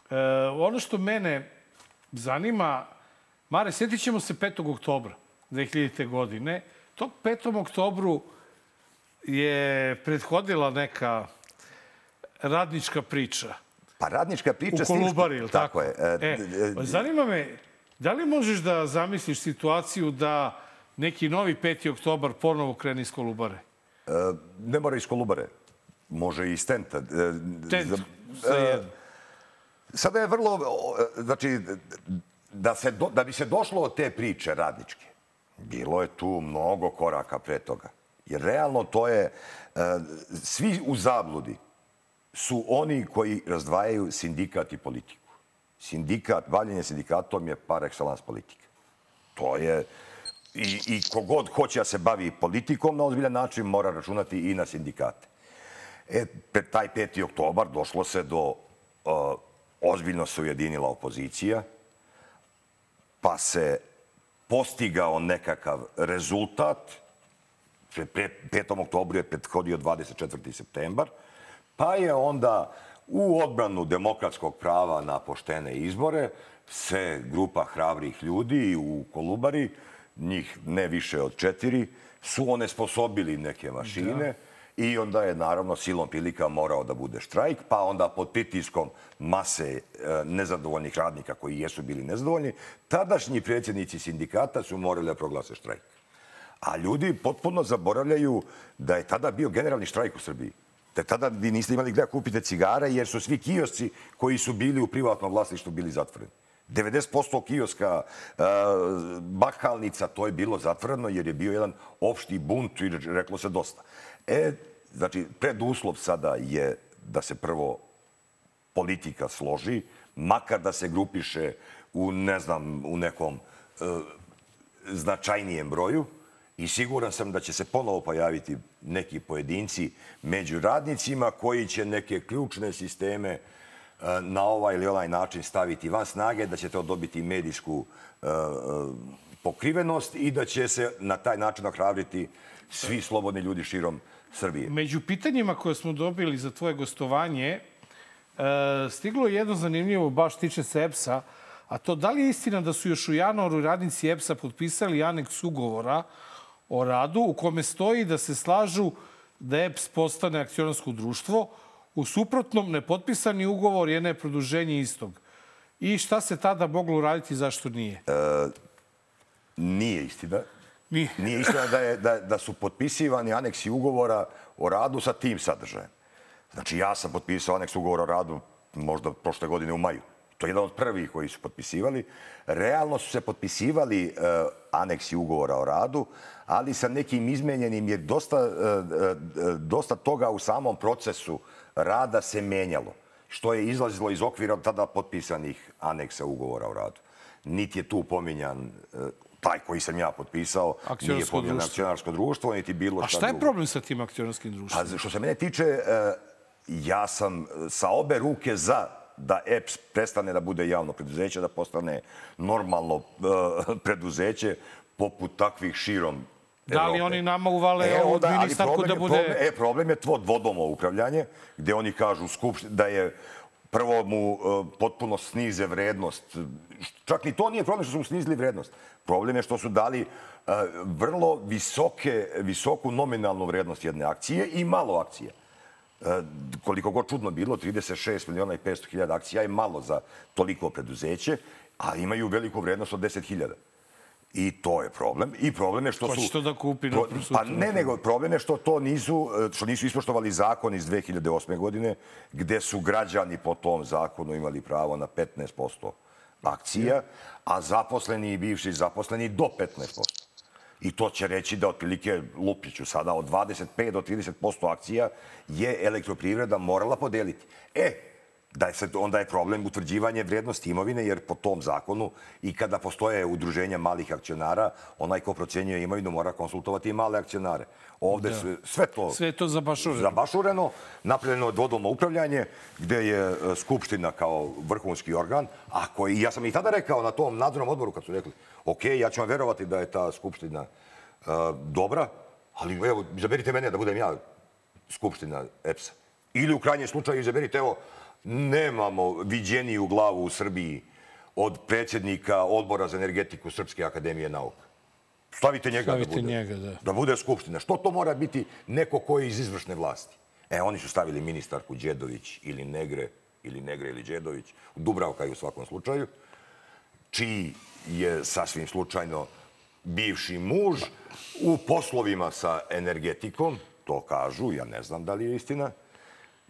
Speaker 1: e, ono što mene zanima, Mare, sjetit ćemo se 5. oktobra 2000. godine. Tog 5. oktobru je prethodila neka radnička priča.
Speaker 15: Pa radnička priča...
Speaker 1: U Kolubari, ili tako?
Speaker 15: je. E,
Speaker 1: E,
Speaker 15: e,
Speaker 1: zanima me, da li možeš da zamisliš situaciju da neki novi 5. oktobar ponovo krene iz Kolubare?
Speaker 15: E, ne mora iz Kolubare. Može i iz Tenta. E,
Speaker 1: Tent,
Speaker 15: za- e, Sada je vrlo, znači, da, se do, da bi se došlo od te priče radničke, bilo je tu mnogo koraka pre toga. Jer realno to je, e, svi u zabludi su oni koji razdvajaju sindikat i politiku. Sindikat, bavljenje sindikatom je par excellence politika. To je, i, i kogod hoće da se bavi politikom na ozbiljan način mora računati i na sindikate. E, taj 5. oktobar došlo se do, uh, ozbiljno se ujedinila opozicija, pa se postigao nekakav rezultat. Pre 5. oktobru je prethodio 24. septembar, pa je onda u odbranu demokratskog prava na poštene izbore se grupa hrabrih ljudi u Kolubari, njih ne više od četiri, su onesposobili neke mašine i onda je naravno silom prilika morao da bude štrajk, pa onda pod pritiskom mase e, nezadovoljnih radnika koji jesu bili nezadovoljni, tadašnji predsjednici sindikata su morali da proglase štrajk. A ljudi potpuno zaboravljaju da je tada bio generalni štrajk u Srbiji. Da tada vi niste imali gde da kupite cigare jer su svi kiosci koji su bili u privatnom vlasništvu bili zatvoreni. 90% kioska, e, bakalnica, to je bilo zatvoreno jer je bio jedan opšti bunt i reklo se dosta. E, znači, preduslov sada je da se prvo politika složi, makar da se grupiše u, ne znam, u nekom e, značajnijem broju i siguran sam da će se ponovo pojaviti neki pojedinci među radnicima koji će neke ključne sisteme e, na ovaj ili onaj način staviti van snage, da će to dobiti medijsku e, e, pokrivenost i da će se na taj način ohrabriti svi slobodni ljudi širom Srbije.
Speaker 1: Među pitanjima koje smo dobili za tvoje gostovanje, stiglo je jedno zanimljivo, baš tiče se EPS-a, a to da li je istina da su još u januaru radnici EPS-a potpisali aneks ugovora o radu u kome stoji da se slažu da EPS postane akcionarsko društvo, u suprotnom nepotpisani ugovor je neproduženje istog. I šta se tada moglo uraditi i zašto nije?
Speaker 15: E, nije istina.
Speaker 1: Nije.
Speaker 15: Nije istina da, je, da, da su potpisivani aneksi ugovora o radu sa tim sadržajem. Znači, ja sam potpisao aneks ugovora o radu možda prošle godine u maju. To je jedan od prvih koji su potpisivali. Realno su se potpisivali uh, aneksi ugovora o radu, ali sa nekim izmenjenim je dosta, uh, uh, dosta toga u samom procesu rada se menjalo, što je izlazilo iz okvira tada potpisanih aneksa ugovora o radu. Niti je tu pominjan uh, taj koji sam ja potpisao, nije
Speaker 1: društvo.
Speaker 15: akcionarsko društvo, niti bilo
Speaker 1: A
Speaker 15: šta
Speaker 1: šta je
Speaker 15: drugo.
Speaker 1: problem sa tim akcionarskim društvom?
Speaker 15: Pa što se mene tiče, e, ja sam sa obe ruke za da EPS prestane da bude javno preduzeće, da postane normalno e, <laughs> preduzeće poput takvih širom
Speaker 1: Da li
Speaker 15: Evrope.
Speaker 1: oni nama uvale
Speaker 15: E,
Speaker 1: ovu ministarku da bude...
Speaker 15: Problem, e, problem je tvo dvodomo upravljanje, gde oni kažu skupšt, da je prvo mu e, potpuno snize vrednost. Čak ni to nije problem što su mu snizili vrednost. Problem je što su dali e, vrlo visoke, visoku nominalnu vrednost jedne akcije i malo akcije. E, koliko god čudno bilo, 36 miliona i 500 hiljada akcija je malo za toliko preduzeće, a imaju veliku vrednost od 10 hiljada. I to je problem. I problem je što
Speaker 1: Ko
Speaker 15: su...
Speaker 1: će to da kupi
Speaker 15: Pro-? Pa ne, nego problem je što to nisu, e, što nisu ispoštovali zakon iz 2008. godine, gde su građani po tom zakonu imali pravo na 15% akcija, a zaposleni i bivši zaposleni do 15%. I to će reći da otprilike Lupiću sada od 25 do 30% akcija je elektroprivreda morala podeliti. E, da je sad, onda je problem utvrđivanje vrednosti imovine, jer po tom zakonu i kada postoje udruženja malih akcionara, onaj ko procenjuje imovinu mora konsultovati i male akcionare. Ovde
Speaker 1: Da.
Speaker 15: sve, sve to...
Speaker 1: Sve to zabašureno.
Speaker 15: Zabašureno, napravljeno je dvodomno upravljanje, gde je e, Skupština kao vrhunski organ, a koji, ja sam i tada rekao na tom nadzornom odboru kad su rekli, ok, ja ću vam verovati da je ta Skupština e, dobra, ali evo, izaberite mene da budem ja Skupština EPS-a. Ili u krajnjem slučaju izaberite, evo, nemamo viđeniju glavu u Srbiji od predsjednika odbora za energetiku Srpske akademije nauka. Stavite njega
Speaker 1: Stavite
Speaker 15: da bude.
Speaker 1: njega, da.
Speaker 15: Da bude skupština. Što to mora biti neko ko je iz izvršne vlasti? E, oni su stavili ministarku Đedović ili Negre, ili Negre ili Đedović, Dubravka je u svakom slučaju, čiji je sasvim slučajno bivši muž u poslovima sa energetikom, to kažu, ja ne znam da li je istina,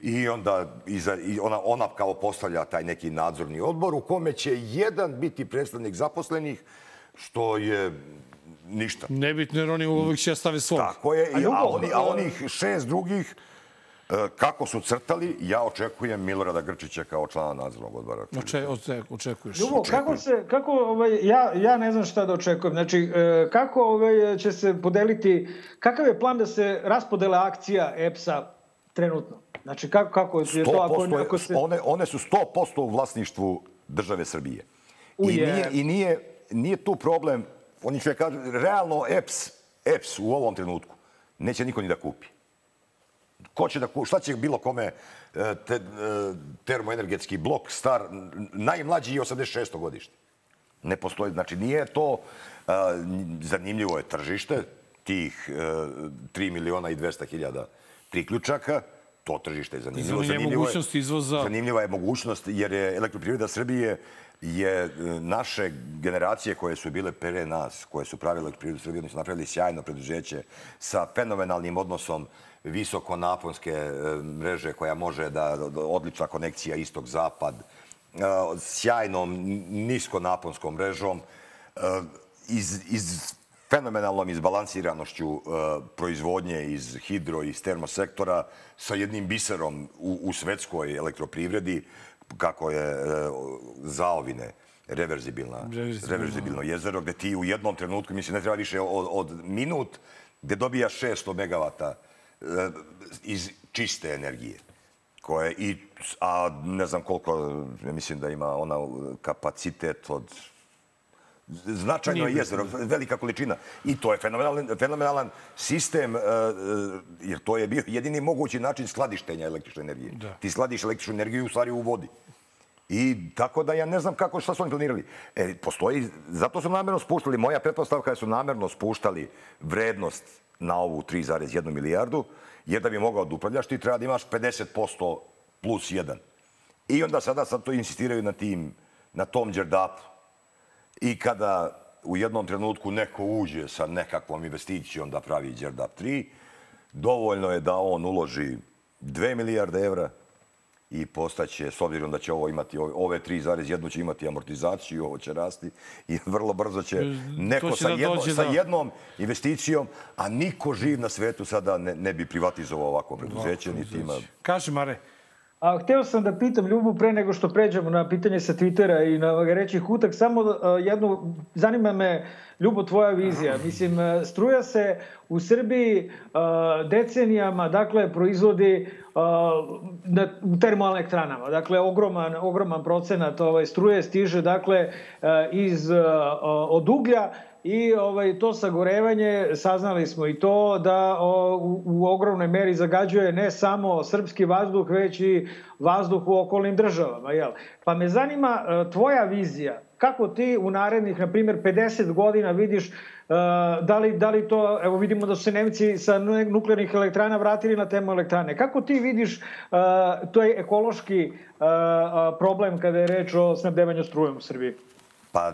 Speaker 15: I onda iza, i ona, ona kao postavlja taj neki nadzorni odbor u kome će jedan biti predstavnik zaposlenih, što je ništa.
Speaker 1: Nebitno jer oni uvijek će stave svog.
Speaker 15: Tako je,
Speaker 2: A
Speaker 15: a, oni, a onih šest drugih, e, kako su crtali, ja očekujem Milorada Grčića kao člana nadzornog odbora.
Speaker 1: Oče, oče, očekuješ.
Speaker 2: Ljubo, kako se, kako, ovaj, ja, ja ne znam šta da očekujem. Znači, e, kako ovaj, će se podeliti, kakav je plan da se raspodele akcija EPS-a trenutno? Znači, kako, kako je to ako,
Speaker 15: 100% je-
Speaker 2: ako se...
Speaker 15: one, one su 100% u vlasništvu države Srbije. I
Speaker 2: Uje.
Speaker 15: nije, i nije, nije tu problem, oni će kažu, realno EPS, EPS u ovom trenutku neće niko ni da kupi. Ko će da kupi, šta će bilo kome e, te, e, termoenergetski blok star, najmlađi je 86. godište. Ne postoji, znači nije to, a, zanimljivo je tržište, tih e, 3 miliona i 200 hiljada priključaka, to tržište je zanimljivo.
Speaker 1: Zanimljiva je mogućnost izvoza.
Speaker 15: Zanimljiva je mogućnost jer je elektroprivreda Srbije je e, naše generacije koje su bile pre nas, koje su pravile elektroprivredu Srbije, oni su napravili sjajno preduzeće sa fenomenalnim odnosom visokonaponske e, mreže koja može da, da odlična konekcija istok-zapad, e, sjajnom niskonaponskom mrežom, e, iz, iz fenomenalnom izbalansiranošću e, proizvodnje iz hidro i termosektora sa jednim biserom u, u svetskoj elektroprivredi, kako je e, zaovine reverzibilna,
Speaker 1: Reverzibilno.
Speaker 15: reverzibilno jezero, gde ti u jednom trenutku, mislim, ne treba više od, od minut, gde dobijaš 600 megavata e, iz čiste energije koje i a ne znam koliko mislim da ima ona kapacitet od Značajno je
Speaker 1: Nije
Speaker 15: jezero, velika količina. I to je fenomenalan, fenomenalan sistem, e, e, jer to je bio jedini mogući način skladištenja električne energije.
Speaker 1: Da.
Speaker 15: Ti skladiš električnu energiju u stvari u vodi. I tako da ja ne znam kako, šta su oni planirali. E, postoji, zato su namerno spuštali, moja pretpostavka je da su namerno spuštali vrednost na ovu 3,1 milijardu, jer da bi mogao da upravljaš, ti treba da imaš 50% plus 1. I onda sada sad to insistiraju na tim, na tom džerdapu. I kada u jednom trenutku neko uđe sa nekakvom investicijom da pravi džerdap 3, dovoljno je da on uloži 2 milijarde evra i postaće, s obzirom da će ovo imati, ove- ove 3,1 će imati amortizaciju, ovo će rasti i vrlo brzo će neko
Speaker 1: će
Speaker 15: sa,
Speaker 1: da
Speaker 15: jedno,
Speaker 1: dođe
Speaker 15: sa
Speaker 1: do-
Speaker 15: jednom investicijom, a niko živ na svetu sada ne, ne bi privatizovao ovako preduzeće, niti ima...
Speaker 1: Kaži, Mare.
Speaker 2: A hteo sam da pitam Ljubu pre nego što pređemo na pitanje sa Twittera i na reći hutak, samo uh, jednu, zanima me Ljubo tvoja vizija. Mislim, uh, struja se u Srbiji uh, decenijama, dakle, proizvodi uh, na, u termoelektranama. Dakle, ogroman, ogroman procenat ovaj, struje stiže, dakle, uh, iz, uh, od uglja i ovaj to sagorevanje saznali smo i to da o, u, u ogromnoj meri zagađuje ne samo srpski vazduh već i vazduh u okolnim državama jel pa me zanima e, tvoja vizija kako ti u narednih na primjer 50 godina vidiš e, da li, da li to, evo vidimo da su se Nemci sa nu- nuklearnih elektrana vratili na termoelektrane. Kako ti vidiš e, to je ekološki problem kada je reč o snabdevanju strujom u Srbiji?
Speaker 15: Pa,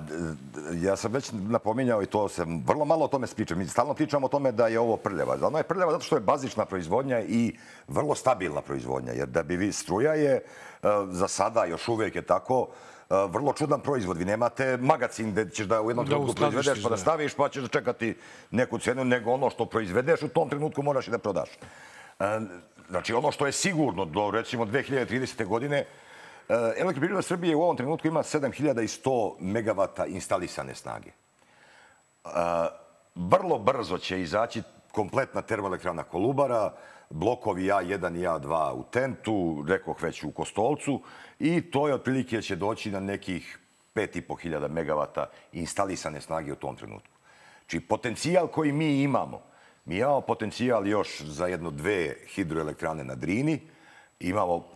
Speaker 15: ja sam već napominjao i to se vrlo malo o tome priča. Mi stalno pričamo o tome da je ovo prljava. Ono je prljava zato što je bazična proizvodnja i vrlo stabilna proizvodnja. Jer da bi vi struja je, e, za sada još uvijek je tako, e, vrlo čudan proizvod. Vi nemate magacin gde ćeš da u jednom
Speaker 1: Da
Speaker 15: trenutku proizvedeš pa da
Speaker 1: da.
Speaker 15: staviš pa ćeš čekati neku cenu, nego ono što proizvedeš u tom trenutku moraš i da prodaš. E, Znači, ono što je sigurno do, recimo, 2030. godine, Elektroprivreda Srbije u ovom trenutku ima 7100 megavata instalisane snage. E, Vrlo brzo će izaći kompletna termoelektrana Kolubara, blokovi A1 i A2 u Tentu, rekoh već u Kostolcu i to je otprilike će doći na nekih 5500 megavata instalisane snage u tom trenutku. Či potencijal koji mi imamo, mi imamo potencijal još za jedno dve hidroelektrane na Drini, imamo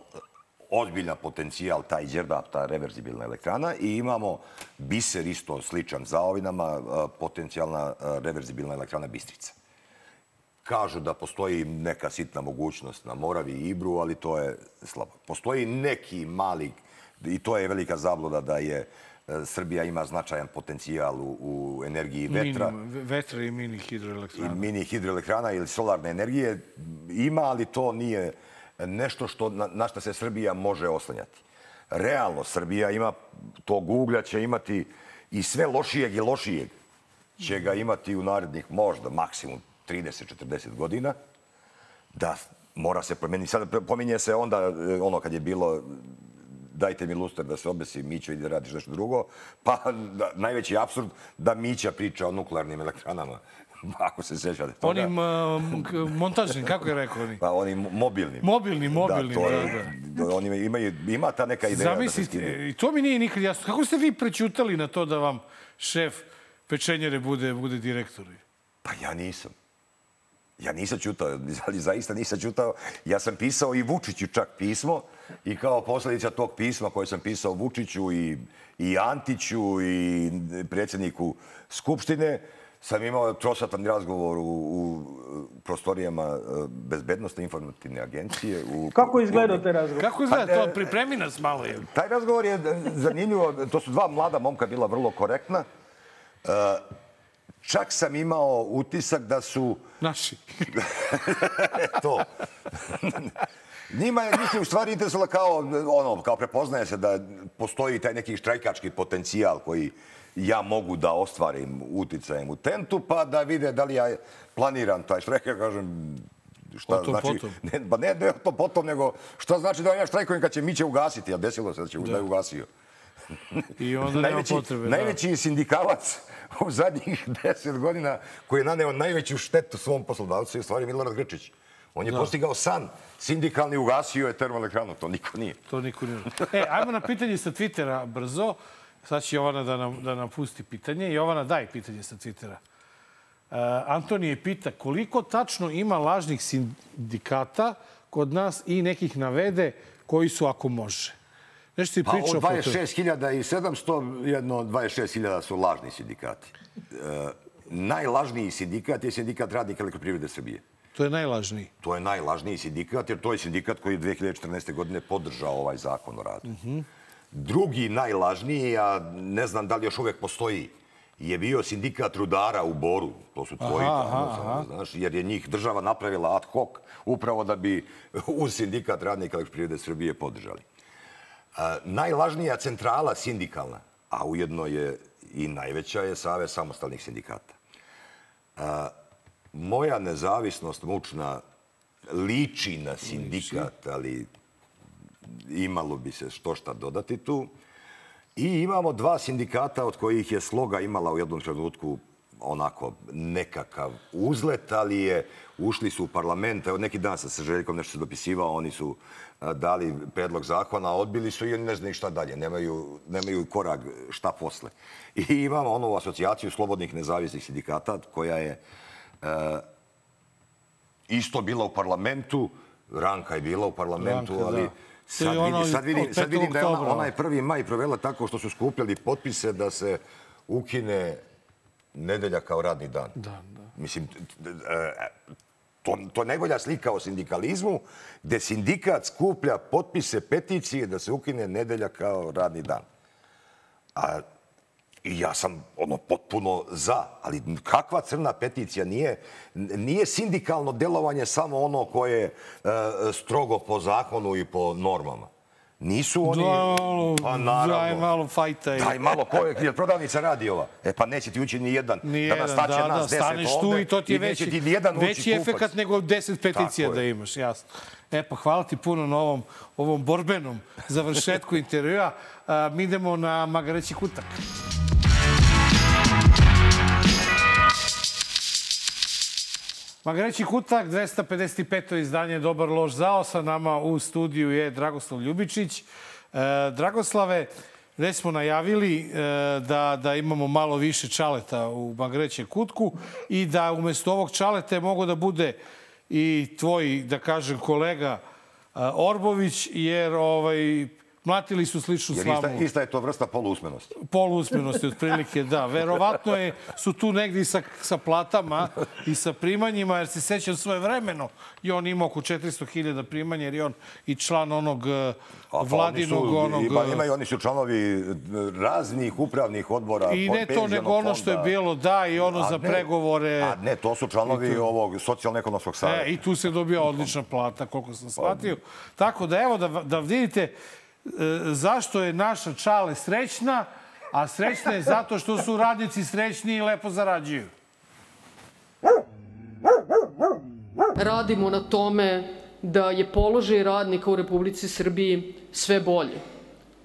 Speaker 15: ozbiljan potencijal, taj Đerdap, ta reverzibilna elektrana i imamo Biser isto sličan zaovinama, e, potencijalna e, reverzibilna elektrana Bistrica. Kažu da postoji neka sitna mogućnost na Moravi i Ibru, ali to je slabo. Postoji neki mali, i to je velika zabluda da je e, Srbija ima značajan potencijal u, u energiji vetra
Speaker 1: Mini, vetra i mini
Speaker 15: i
Speaker 1: hidroelektrana.
Speaker 15: mini hidroelektrana ili solarne energije ima, ali to nije nešto što, na, na što se Srbija može oslanjati. Realno, Srbija ima, tog uglja će imati i sve lošijeg i lošijeg će ga imati u narednih možda maksimum 30-40 godina, da mora se promeniti. Sada pominje se onda e, ono kad je bilo dajte mi luster da se obesi, Mićo ide radiš nešto drugo, pa da, najveći absurd da Mića priča o nuklearnim elektranama, <laughs> ako se sećate toga.
Speaker 1: Onim uh, montažnim, kako je rekao oni?
Speaker 15: Pa onim mobilnim.
Speaker 1: Mobilni, mobilni,
Speaker 15: to
Speaker 1: da,
Speaker 15: je- da. Oni imaju, ima ta neka ideja da se.
Speaker 1: Zamislite, i to mi nije nikad jasno. Kako ste vi prećutali na to da vam šef pečenjere bude, bude direktor?
Speaker 15: Pa ja nisam. Ja nisam čutao, <laughs> ali zaista nisam čutao. Ja sam pisao i Vučiću čak pismo i kao posljedica tog pisma koje sam pisao Vučiću i, i Antiću i predsjedniku Skupštine, sam imao trosatan razgovor u, u prostorijama e, Bezbednostne informativne agencije. U, <laughs>
Speaker 2: Kako je izgledao taj razgovor?
Speaker 1: Kako izgleda
Speaker 15: Pa,
Speaker 1: to?
Speaker 15: e,
Speaker 1: Pripremi nas malo. Je.
Speaker 15: Taj razgovor je zanimljivo. To su dva mlada momka bila vrlo korektna. E, čak sam imao utisak da su... <laughs>
Speaker 1: Naši. <laughs>
Speaker 15: to. Njima je njih u stvari interesovalo kao, ono, kao prepoznaje se da postoji taj neki štrajkački potencijal koji ja mogu da ostvarim uticajem u tentu, pa da vide da li ja planiram taj štrajk. Ja kažem, šta
Speaker 1: O tom
Speaker 15: znači,
Speaker 1: potom.
Speaker 15: ne, pa ne, ne o tom potom, nego šta znači da ja štrajkujem kad će Miće ugasiti, a desilo se da će da. da je ugasio.
Speaker 1: I onda nema
Speaker 15: najveći,
Speaker 1: potrebe. da.
Speaker 15: najveći sindikalac u zadnjih <laughs> deset godina koji je naneo najveću štetu svom poslodavcu je stvari Milorad Grčić. On je
Speaker 1: Da.
Speaker 15: postigao san sindikalni, ugasio je termoelektranu. To niko nije.
Speaker 1: To niko nije. E, ajmo na pitanje sa Twittera brzo. Sad će Jovana da nam, da nam pusti pitanje. Jovana, daj pitanje sa Twittera. Uh, Antonije pita koliko tačno ima lažnih sindikata kod nas i nekih navede koji su ako može. Nešto ti
Speaker 15: Pa
Speaker 1: pričao
Speaker 15: od
Speaker 1: po tome.
Speaker 15: 26.700, jedno 26.000 su lažni sindikati. E, najlažniji sindikat je sindikat radnika elektroprivrede Srbije.
Speaker 1: To je najlažniji.
Speaker 15: To je najlažniji sindikat, jer to je sindikat koji je 2014. godine podržao ovaj zakon o radu.
Speaker 1: Mhm.
Speaker 15: Drugi najlažniji, a ne znam da li još uvek postoji, je bio sindikat rudara u Boru. To su tvoji
Speaker 1: Aha,
Speaker 15: tamo,
Speaker 1: aha,
Speaker 15: znaš, jer je njih država napravila ad hoc upravo da bi uz sindikat radnika elektroprivrede Srbije podržali. A, najlažnija centrala sindikalna, a ujedno je i najveća, je Savez samostalnih sindikata. A, moja nezavisnost mučna liči na sindikat, ali imalo bi se što šta dodati tu. I imamo dva sindikata od kojih je Sloga imala u jednom trenutku onako nekakav uzlet, ali je ušli su u parlament. Evo neki dan sam sa Željkom nešto se dopisivao, oni su dali predlog zakona, odbili su i oni ne znaju šta dalje, nemaju, nemaju korak šta posle. I imamo onu asocijaciju slobodnih nezavisnih sindikata koja je e, isto bila u parlamentu, Ranka je bila u parlamentu,
Speaker 1: Ranka,
Speaker 15: ali
Speaker 1: da.
Speaker 15: Sad,
Speaker 1: ono
Speaker 15: vidim, sad, vidim, sad vidim
Speaker 1: 5.
Speaker 15: da je ona, ona je prvi maj provela tako što su skupljali potpise da se ukine nedelja kao radni dan.
Speaker 1: Da, da.
Speaker 15: Mislim, e, to, to najbolja slika o sindikalizmu, gde sindikat skuplja potpise peticije da se ukine nedelja kao radni dan. A i ja sam ono potpuno za, ali kakva crna peticija nije nije sindikalno delovanje samo ono koje je e, strogo po zakonu i po normama. Nisu oni...
Speaker 1: Da,
Speaker 15: pa naravno.
Speaker 1: daj malo fajta.
Speaker 15: Daj malo ko je, prodavnica radi ova. E pa neće ti ući ni jedan.
Speaker 1: Ni
Speaker 15: da
Speaker 1: jedan,
Speaker 15: nas staće
Speaker 1: da, da,
Speaker 15: nas deset
Speaker 1: staneš tu i to ti je veći,
Speaker 15: ti ni jedan
Speaker 1: veći efekat nego deset peticija
Speaker 15: Tako
Speaker 1: da imaš, jasno. E pa hvala ti puno na ovom, ovom borbenom završetku <laughs> intervjua. A, mi idemo na Magareći kutak. Magareći kutak, 255. izdanje Dobar loš zao. Sa nama u studiju je Dragoslav Ljubičić. E, Dragoslave, već smo najavili e, da, da imamo malo više čaleta u Magarećem kutku i da umesto ovog čaleta je mogo da bude i tvoj, da kažem, kolega e, Orbović, jer ovaj, mlatili su sličnu
Speaker 15: Jer
Speaker 1: slavu
Speaker 15: ista, ista je to vrsta poluusmenosti.
Speaker 1: poluusmenosti otprilike, da. Verovatno je, su tu negdje i sa, sa platama i sa primanjima, jer se sećam svoje vremeno i on ima oko 400.000 primanja, jer je on i član onog eh,
Speaker 15: A pa
Speaker 1: vladinog
Speaker 15: oni su,
Speaker 1: onog...
Speaker 15: Ima,
Speaker 1: eh,
Speaker 15: imaju, oni su članovi e, raznih upravnih odbora.
Speaker 1: I ne to, nego ono što je bilo, da, i ono
Speaker 15: A
Speaker 1: za
Speaker 15: ne,
Speaker 1: pregovore.
Speaker 15: A ne, to su članovi
Speaker 1: I tu-
Speaker 15: ovog socijalno-ekonomskog savjeta.
Speaker 1: E, I tu se dobija odlična plata, koliko sam shvatio. Tako da, evo, da, da vidite e, zašto je naša čale srećna, a srećna je zato što su radnici srećni i lepo zarađuju.
Speaker 16: radimo na tome da je položaj radnika u Republici Srbiji sve bolji.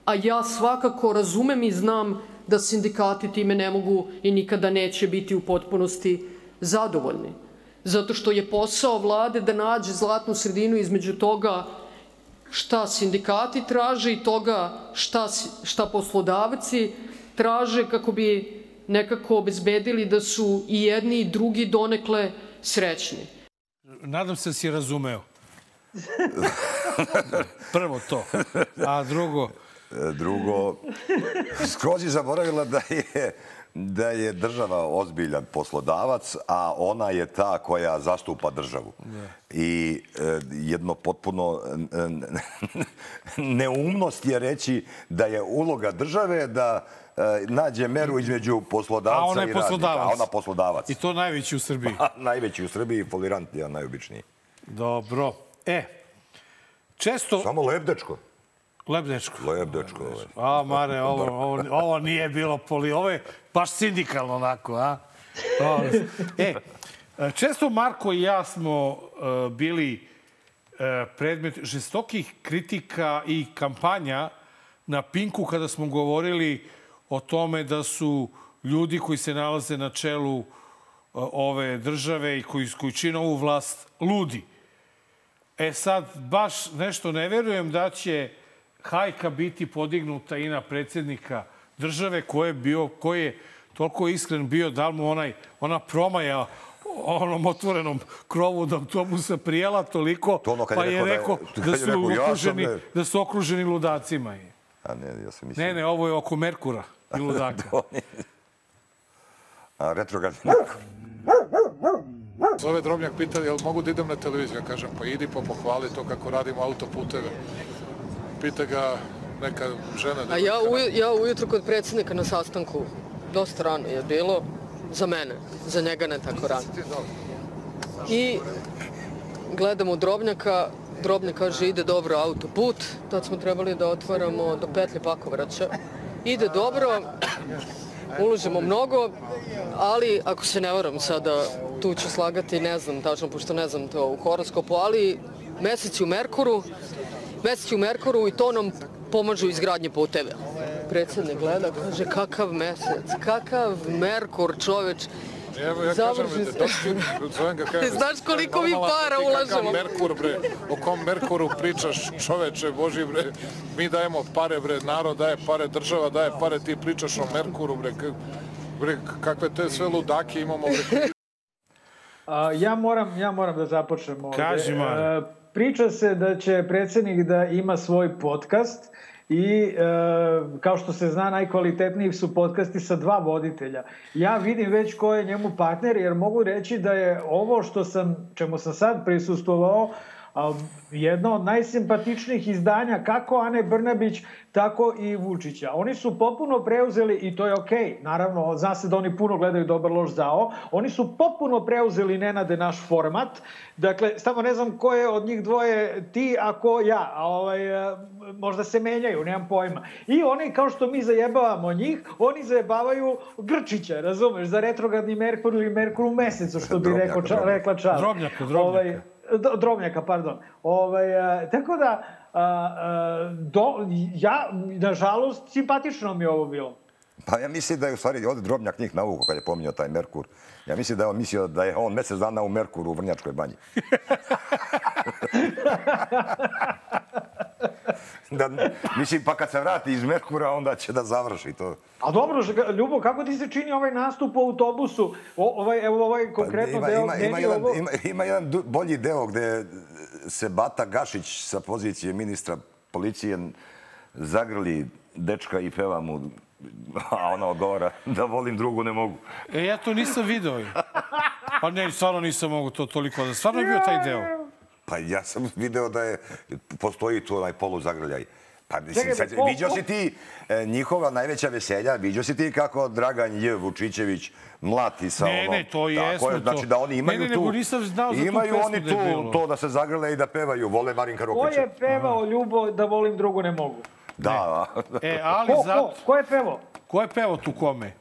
Speaker 16: A ja svakako razumem i znam da sindikati time ne mogu i nikada neće biti u potpunosti zadovoljni. Zato što je posao vlade da nađe zlatnu sredinu između toga šta sindikati traže i toga šta, šta poslodavci traže kako bi nekako obezbedili da su i jedni i drugi donekle srećni.
Speaker 1: Nadam se da si razumeo. Prvo to. A drugo...
Speaker 15: Drugo, skroz je zaboravila da je da je država ozbiljan poslodavac, a ona je ta koja zastupa državu. I e, jedno potpuno neumnost je reći da je uloga države da e, nađe meru između poslodavca
Speaker 1: A ona je
Speaker 15: i radnika.
Speaker 1: poslodavac.
Speaker 15: A ona poslodavac.
Speaker 1: I to najveći u Srbiji.
Speaker 15: Najveći u Srbiji, folirant je najobičniji.
Speaker 1: Dobro. E, često...
Speaker 15: Samo lebdečko.
Speaker 1: Lebdečko.
Speaker 15: Lebdečko. ovaj.
Speaker 1: A, Mare, ovo, ovo, ovo nije bilo poli... Ovo je baš sindikalno onako, a? E, često Marko i ja smo uh, bili uh, predmet žestokih kritika i kampanja na Pinku kada smo govorili o tome da su ljudi koji se nalaze na čelu uh, ove države i koji, koji čine ovu vlast ludi. E sad, baš nešto ne verujem da će hajka biti podignuta i na predsjednika države ko je bio, ko je toliko iskren bio, da mu onaj, ona promaja onom otvorenom krovu od autobusa prijela toliko,
Speaker 15: ono kad
Speaker 1: pa
Speaker 15: je
Speaker 1: je
Speaker 15: rekao da-
Speaker 1: da, su
Speaker 15: rekao, ja
Speaker 1: okruženi,
Speaker 15: ne.
Speaker 1: da su okruženi ludacima.
Speaker 15: A ne, ja sam mislio...
Speaker 1: Ne, ne, ovo je oko Merkura i ludaka. <laughs>
Speaker 15: A, retrogradni Merkur.
Speaker 11: Zove Drobnjak pita, jel mogu da idem na televiziju? Ja kažem, pa idi pa pohvali to kako radimo autoputeve. Pita ga neka žena.
Speaker 16: A ja, uj, ja ujutro kod predsjednika na sastanku, dosta rano je bilo, za mene, za njega ne tako rano. I gledamo Drobnjaka, Drobnjak kaže ide dobro autoput, tad smo trebali da otvaramo do petlje Pakovraća. Ide dobro, uložimo mnogo, ali ako se ne varam sada, tu ću slagati, ne znam tačno, pošto ne znam to u horoskopu, ali meseci u Merkuru, meseci u Merkuru i to nam pomažu izgradnje puteve. Predsjednik gleda, kaže kakav mesec, kakav Merkur čoveč,
Speaker 11: Evo, ja
Speaker 16: Završi
Speaker 11: kažem,
Speaker 16: se.
Speaker 11: dok zovem ga <laughs> kažem...
Speaker 16: Znaš koliko mi para ulažemo?
Speaker 11: Merkur, bre, o kom Merkuru pričaš, čoveče, Boži, bre, mi dajemo pare, bre, narod daje pare, država daje pare, ti pričaš o Merkuru, bre, bre kakve te sve ludake imamo, bre,
Speaker 2: A, ja, moram, ja moram da započnem ovde.
Speaker 1: Kaži, Mare.
Speaker 2: Priča se da će predsjednik da ima svoj podcast i e, kao što se zna najkvalitetniji su podcasti sa dva voditelja. Ja vidim već ko je njemu partner jer mogu reći da je ovo što sam, čemu sam sad prisustovao jedno od najsimpatičnijih izdanja kako Ane Brnabić, tako i Vučića. Oni su popuno preuzeli, i to je okej, naravno, zna se da oni puno gledaju dobar loš zao, oni su popuno preuzeli Nenade naš format, dakle, samo ne znam ko je od njih dvoje ti, a ko ja, a ovaj, e, možda se menjaju, nemam pojma. I oni, kao što mi zajebavamo njih, oni zajebavaju Grčića, razumeš, za retrogradni Merkur ili Merkur u mesecu, što bi
Speaker 1: Drobnjaka,
Speaker 2: rekao, ča, rekla Čar.
Speaker 1: Drobnjaka, drobnjaka.
Speaker 2: Ovaj, Drobnjaka, pardon. Ovaj, a, tako da, a, a, do, ja, nažalost, simpatično mi je ovo bilo.
Speaker 15: Pa ja mislim da je u stvari ovdje Drobnjak njih navuko kad je pominjao taj Merkur. Ja mislim da je on mislio da je on mjesec dana u Merkuru u Vrnjačkoj banji. <laughs> <laughs> da, mislim, pa kad se vrati iz Merkura, onda će da završi to.
Speaker 2: A dobro, Ljubo, kako ti se čini ovaj nastup u autobusu? O, ovaj, evo ovaj konkretno
Speaker 15: Pa ima,
Speaker 2: deo,
Speaker 15: ima, ima,
Speaker 2: je
Speaker 15: jedan,
Speaker 2: ovo...
Speaker 15: ima, ima jedan bolji deo gde se Bata Gašić sa pozicije ministra policije zagrli dečka i peva mu, a ona odgovara da volim drugu ne mogu.
Speaker 1: E, ja to nisam video. Pa ne, stvarno nisam mogu to toliko da... Stvarno je bio taj deo.
Speaker 15: Pa ja sam <laughs> video da je, postoji tu onaj poluzagrljaj. Pa mislim, sad,
Speaker 2: ko-
Speaker 15: vidio
Speaker 2: ko-
Speaker 15: si ti e, njihova najveća veselja, vidio si ti kako Dragan J. Vučićević mlati sa
Speaker 1: Ne,
Speaker 15: onom...
Speaker 1: ne, to
Speaker 15: Tako
Speaker 1: jesmo,
Speaker 15: je,
Speaker 1: to.
Speaker 15: Znači da oni
Speaker 1: Ne,
Speaker 15: imaju
Speaker 1: ne,
Speaker 15: tu...
Speaker 1: nego nisam znao za tu
Speaker 15: imaju oni
Speaker 1: da je
Speaker 15: tu
Speaker 1: bilo.
Speaker 15: to da se zagrle i da pevaju. Vole Marinka
Speaker 2: Ko
Speaker 15: Rokića.
Speaker 2: je pevao Ljubo da volim drugu ne mogu?
Speaker 15: Da, da. <laughs>
Speaker 1: E, ali
Speaker 2: Ko,
Speaker 1: zato...
Speaker 2: ko, ko je pevao?
Speaker 1: Ko je pevao tu kome?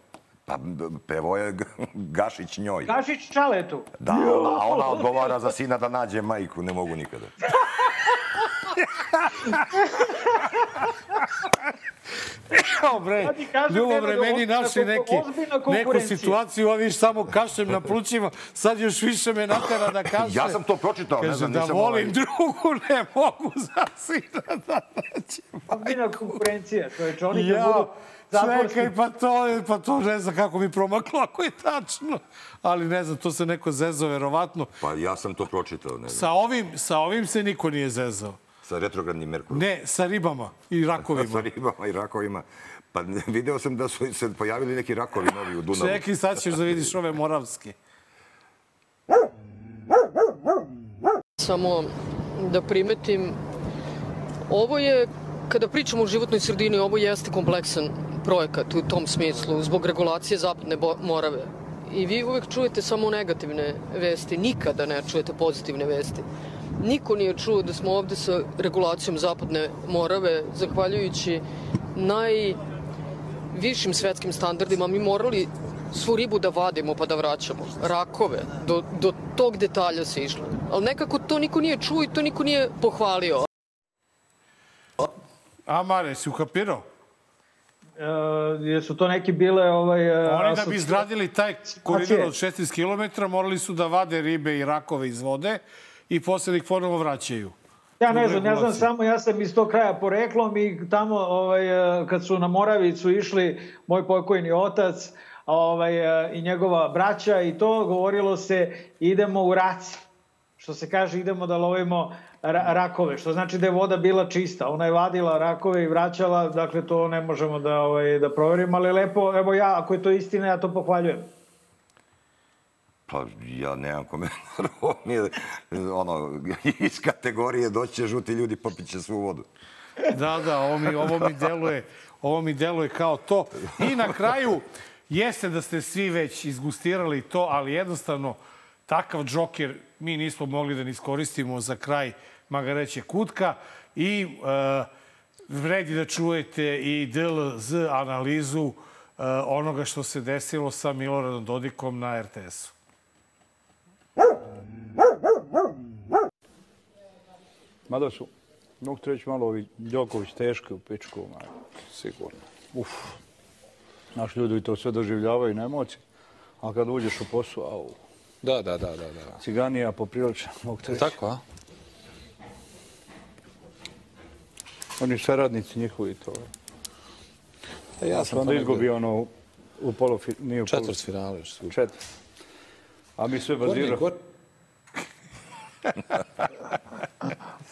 Speaker 15: Pa pevo je Gašić njoj.
Speaker 2: Gašić Čaletu.
Speaker 15: Da, ona, a ona odgovara za sina da nađe majku, ne mogu nikada. <laughs> <laughs>
Speaker 1: Kao bre, Ljubo
Speaker 2: Nenade,
Speaker 1: bre, meni
Speaker 2: ozbiljna
Speaker 1: našli
Speaker 2: konku-
Speaker 1: neki, neku situaciju, a viš samo kašem na plućima, sad još više me natera da kaže. <laughs>
Speaker 15: Ja sam to pročitao, ne znam,
Speaker 1: da
Speaker 15: nisam
Speaker 1: volim
Speaker 15: ovaj-
Speaker 1: drugu, ne mogu za sina da nađe.
Speaker 2: Ozbiljna konkurencija, čoveče. Oni kad
Speaker 1: Ja,
Speaker 2: budu zatvorski...
Speaker 1: čekaj, pa to, je, pa to ne znam kako mi promaklo, ako je tačno. Ali ne znam, to se neko zezao verovatno.
Speaker 15: Pa ja sam to pročitao, ne znam.
Speaker 1: Sa ovim, sa ovim se niko nije zezao.
Speaker 15: Sa retrogradnim Merkurom.
Speaker 1: Ne, sa ribama i rakovima. <laughs>
Speaker 15: Sa ribama i rakovima. Pa video sam da su se pojavili neki rakovi novi u Dunavu.
Speaker 1: Čekaj, sad ćeš da vidiš ove moravske.
Speaker 16: Samo da primetim, ovo je, kada pričamo o životnoj sredini, ovo jeste kompleksan projekat u tom smislu, zbog regulacije Zapadne Morave. I vi uvek čujete samo negativne vesti, nikada ne čujete pozitivne vesti. Niko nije čuo da smo ovde sa regulacijom Zapadne Morave, zahvaljujući najvišim svetskim standardima, mi morali svu ribu da vadimo pa da vraćamo. Rakove, do, do tog detalja se išlo. Ali nekako to niko nije čuo i to niko nije pohvalio.
Speaker 1: A, Mare, si ukapirao?
Speaker 2: E, jesu to neki bile ovaj... e,
Speaker 1: Oni da bi izgradili taj koridor od 16 km morali su da vade ribe i rakove iz vode i posle da ih ponovo vraćaju.
Speaker 2: Ja ne znam, ja znam samo, ja sam iz tog kraja poreklom i tamo ovaj, e, kad su na Moravicu išli moj pokojni otac ovaj, e, i njegova braća i to govorilo se idemo u raci. Što se kaže idemo da lovimo ra rakove, što znači da je voda bila čista. Ona je vadila rakove i vraćala, dakle to ne možemo da, ovaj, da proverimo, ali lepo, evo ja, ako je to istina, ja to pohvaljujem.
Speaker 15: Pa ja nemam komentar. Ovo je, ono, iz kategorije doći će žuti ljudi, popit će svu vodu.
Speaker 1: Da, da, ovo mi, ovo mi deluje, ovo mi deluje kao to. I na kraju, jeste da ste svi već izgustirali to, ali jednostavno takav džoker mi nismo mogli da ne iskoristimo za kraj Magareće kutka i e, vredi da čujete i DLZ analizu e, onoga što se desilo sa Miloradom Dodikom na RTS-u.
Speaker 17: Mada su, mogu ti reći malo ovi Đoković teški u pičku, maj, sigurno. Uf. Naš ljudi to sve doživljavaju na emociji, a kad uđeš u posao, au.
Speaker 18: Da, da, da, da. da.
Speaker 17: Ciganija poprilična, mogu ti reći.
Speaker 18: Tako, a?
Speaker 17: Oni saradnici njihovi to.
Speaker 18: E, ja sam
Speaker 17: onda izgubio ono u polofi... Nije u
Speaker 18: Četvrt
Speaker 17: polu-
Speaker 18: finale.
Speaker 17: Četvrt. A mi sve baziramo. <laughs>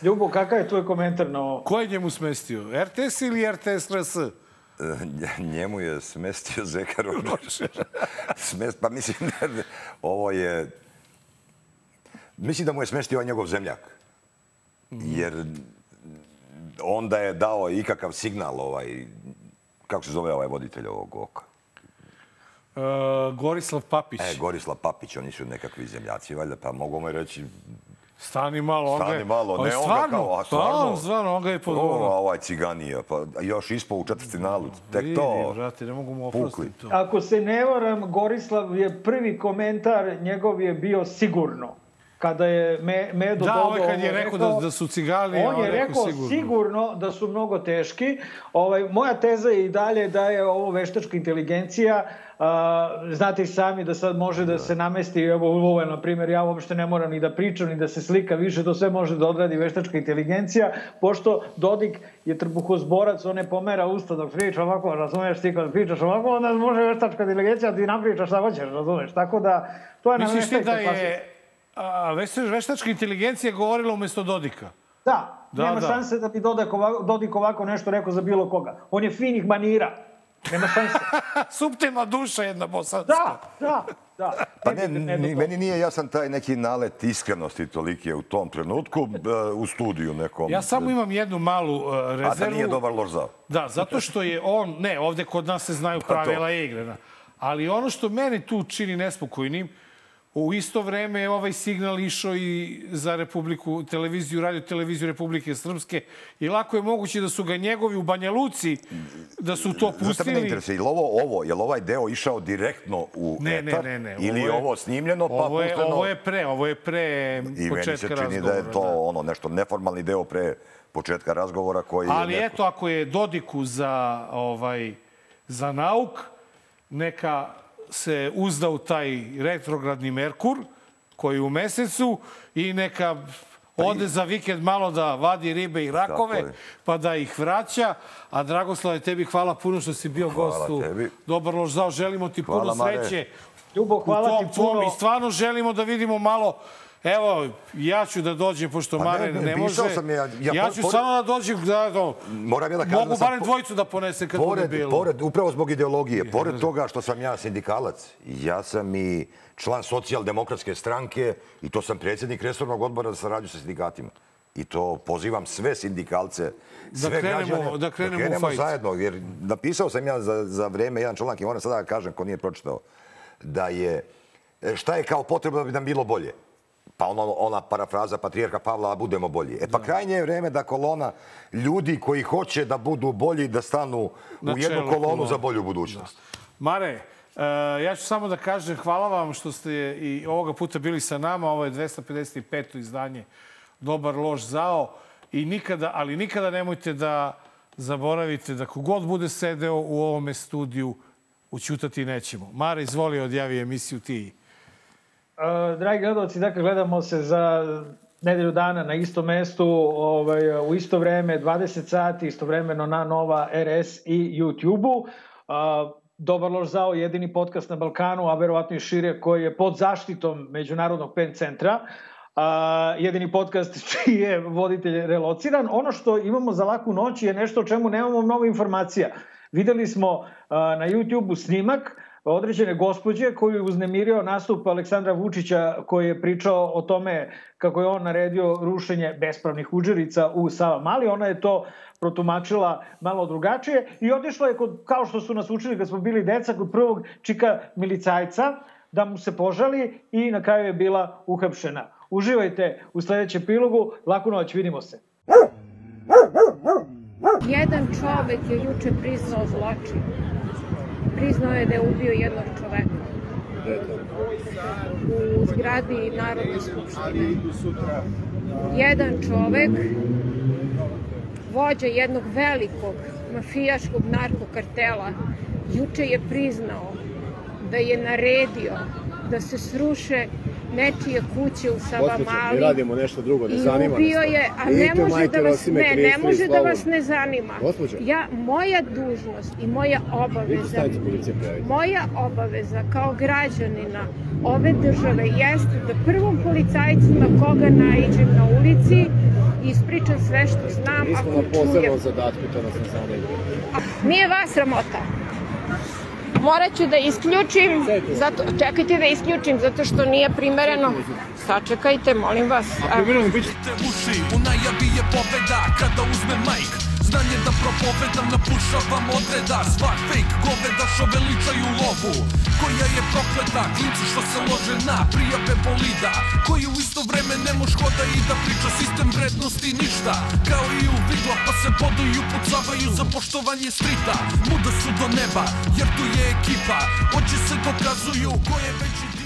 Speaker 2: Ljubo, kakav je tvoj komentar na ovo?
Speaker 1: Ko je njemu smestio? RTS ili RTS RS?
Speaker 15: E, Njemu je smestio Zeka Rođer. <laughs> Smest, pa mislim da ovo je... Mislim da mu je smestio ovaj njegov zemljak. Jer onda je dao ikakav signal ovaj... Kako se zove ovaj voditelj ovog oka?
Speaker 1: E, Gorislav Papić.
Speaker 15: E, Gorislav Papić, oni su nekakvi zemljaci, valjda, pa mogu mu reći...
Speaker 1: Stani malo, on ga je...
Speaker 15: Stani malo, ne on ga
Speaker 1: stvarno,
Speaker 15: kao, a
Speaker 1: stvarno,
Speaker 15: stvarno.
Speaker 1: stvarno, on ga je
Speaker 15: O,
Speaker 1: podvoro.
Speaker 15: a ovaj ciganija, pa još ispao u četvrtfinalu, tek to.
Speaker 1: brate, ne mogu mu
Speaker 15: Pukli.
Speaker 1: oprostiti to.
Speaker 2: Ako se ne varam, Gorislav je prvi komentar njegov je bio sigurno. Kada je Me, Medo
Speaker 1: Da,
Speaker 2: Dodo
Speaker 1: ovaj kad je
Speaker 2: ovo
Speaker 1: rekao da, da su cigani,
Speaker 2: On je rekao
Speaker 1: sigurno.
Speaker 2: sigurno da su mnogo teški. Ovaj, moja teza je i dalje da je ovo veštačka inteligencija. A, znate i sami da sad može da, se namesti, evo ovo na primjer, ja uopšte ne moram ni da pričam, ni da se slika više, to sve može da odradi veštačka inteligencija, pošto Dodik je trbuhozborac, on ne pomera usta dok priča ovako, razumeš ti kad pričaš ovako, onda može veštačka inteligencija da ti napričaš šta hoćeš, razumeš, tako da to je
Speaker 1: Misliš ti da je a, veštač- veštačka inteligencija govorila umjesto Dodika?
Speaker 2: Da,
Speaker 1: Da,
Speaker 2: nema
Speaker 1: da.
Speaker 2: šanse da bi Dodik ovako, Dodik ovako nešto rekao za bilo koga. On je finih manira. Nema šanse. <laughs>
Speaker 1: Suptilna duša jedna bosanska.
Speaker 2: Da, da, da.
Speaker 15: Pa ne, ni, meni nije jasan taj neki nalet iskrenosti toliki u tom trenutku e, u studiju nekom.
Speaker 1: Ja samo imam jednu malu uh, rezervu.
Speaker 15: A da nije dobar loš zao.
Speaker 1: Da, zato što je on, ne, ovde kod nas se znaju
Speaker 15: Pa
Speaker 1: pravila igre. da. Ali ono što mene tu čini nespokojnim, u isto vreme je ovaj signal išao i za Republiku, televiziju, radio televiziju Republike Srpske i lako je moguće da su ga njegovi u Banja Luci, da su to
Speaker 15: Zato me ne
Speaker 1: pustili.
Speaker 15: interesuje, je ovo, ovo, je li ovaj deo išao direktno u
Speaker 1: Ne, ne,
Speaker 15: etar?
Speaker 1: ne, ne.
Speaker 15: Ili je ovo snimljeno pa
Speaker 1: ovo je,
Speaker 15: pušteno?
Speaker 1: ovo je pre, ovo je pre
Speaker 15: I meni
Speaker 1: početka
Speaker 15: se čini
Speaker 1: razgovora.
Speaker 15: da je to ono nešto neformalni deo pre početka razgovora koji
Speaker 1: Ali
Speaker 15: je neko...
Speaker 1: eto, ako je Dodiku za, ovaj, za nauk, neka se uzda u taj retrogradni Merkur, koji je u mesecu, i neka ode za vikend malo da vadi ribe i rakove, pa da ih vraća. A Dragoslave, tebi hvala puno što si bio
Speaker 15: Hvala
Speaker 1: gost u
Speaker 15: tebi.
Speaker 1: Dobar lož zao. Želimo ti
Speaker 15: Hvala,
Speaker 1: puno
Speaker 15: Mare.
Speaker 1: sreće.
Speaker 2: Ljubo, hvala ti puno.
Speaker 1: I stvarno želimo da vidimo malo Evo, ja ću da dođem, pošto
Speaker 15: Pa
Speaker 1: Mare
Speaker 15: ne,
Speaker 1: ne,
Speaker 15: ne,
Speaker 1: može.
Speaker 15: sam ja- ja
Speaker 1: ja ću
Speaker 15: pored-
Speaker 1: samo da dođem, da, da,
Speaker 15: Moram ja da kažem
Speaker 1: mogu
Speaker 15: da sam
Speaker 1: barem dvojicu da ponesem kad bude
Speaker 15: Pored,
Speaker 1: bilo.
Speaker 15: pored, upravo zbog ideologije, pored toga što sam ja sindikalac, ja sam i član socijaldemokratske stranke i to sam predsjednik resornog odbora za saradnju sa sindikatima. I to pozivam sve sindikalce,
Speaker 1: Da
Speaker 15: sve
Speaker 1: krenemo-
Speaker 15: građane,
Speaker 1: da krenemo u fajt.
Speaker 15: zajedno. Jer napisao sam ja za, za vreme jedan članak i moram sada da kažem ko nije pročitao, da je, e, šta je kao potrebno da bi nam bilo bolje? Pa ono, ona parafraza patrijarha Pavla, a budemo bolji. E pa krajnje je vreme da kolona ljudi koji hoće da budu bolji, da stanu
Speaker 1: Na
Speaker 15: u jednu kolonu
Speaker 1: kolone.
Speaker 15: za bolju budućnost.
Speaker 1: Mare, e, ja ću samo da kažem hvala vam što ste i ovoga puta bili sa nama. Ovo je 255. izdanje Dobar loš zao. I nikada, ali nikada nemojte da zaboravite da kogod bude sedeo u ovome studiju, učutati nećemo. Mare, izvoli, odjavi emisiju ti.
Speaker 2: Uh, dragi gledalci, dakle, gledamo se za nedelju dana na istom mestu, ovaj, u isto vreme, 20 sati, istovremeno na Nova RS i YouTube-u. Dobar loš zao, jedini podcast na Balkanu, a verovatno i šire, koji je pod zaštitom Međunarodnog pen centra. A, jedini podcast <laughs> čiji je voditelj relociran. Ono što imamo za laku noć je nešto o čemu nemamo mnogo informacija. Videli smo a, na YouTube-u snimak određene gospođe koju je uznemirio nastup Aleksandra Vučića koji je pričao o tome kako je on naredio rušenje bespravnih uđerica u Sava Mali. Ona je to protumačila malo drugačije i otišla je, kod, kao što su nas učili kad smo bili deca, kod prvog čika milicajca da mu se požali i na kraju je bila uhapšena. Uživajte u sledećem epilogu. Laku noć, vidimo se.
Speaker 19: Jedan čovek je juče priznao zločin. Priznao je da je ubio jednog čoveka u zgradi Narodne skupštine. Jedan čovek, vođa jednog velikog mafijaškog narkokartela, juče je priznao da je naredio da se sruše nečije kuće u Savamali.
Speaker 12: Mi radimo nešto drugo, ne zanima nas.
Speaker 19: I ubio je, a ne može da vas ne, ne može da vas ne zanima.
Speaker 12: Gospođo.
Speaker 19: Ja, moja dužnost i moja obaveza, moja obaveza kao građanina ove države jeste da prvom policajcu na koga naiđem na ulici ispričam sve što znam.
Speaker 12: Mi smo na posebnom zadatku, to nas ne zanima.
Speaker 19: Nije vas sramota. Morat ću da isključim, zato, čekajte da isključim, zato što nije primereno. Sačekajte, molim vas.
Speaker 12: A primereno bit će...
Speaker 20: uši, u najavi je pobeda kada uzme majk Znanje da propovedam, napušavam odreda. Svak fake goveda što veličaju lovu. Koja je prokleta, klinci što se lože na prijave bolida. Koji u isto vreme ne moš hoda i da priča sistem vrednosti ništa. Kao i u vidla pa se boduju, pucavaju za poštovanje strita. Muda su do neba, jer tu je ekipa. Oči se dokazuju ko je veći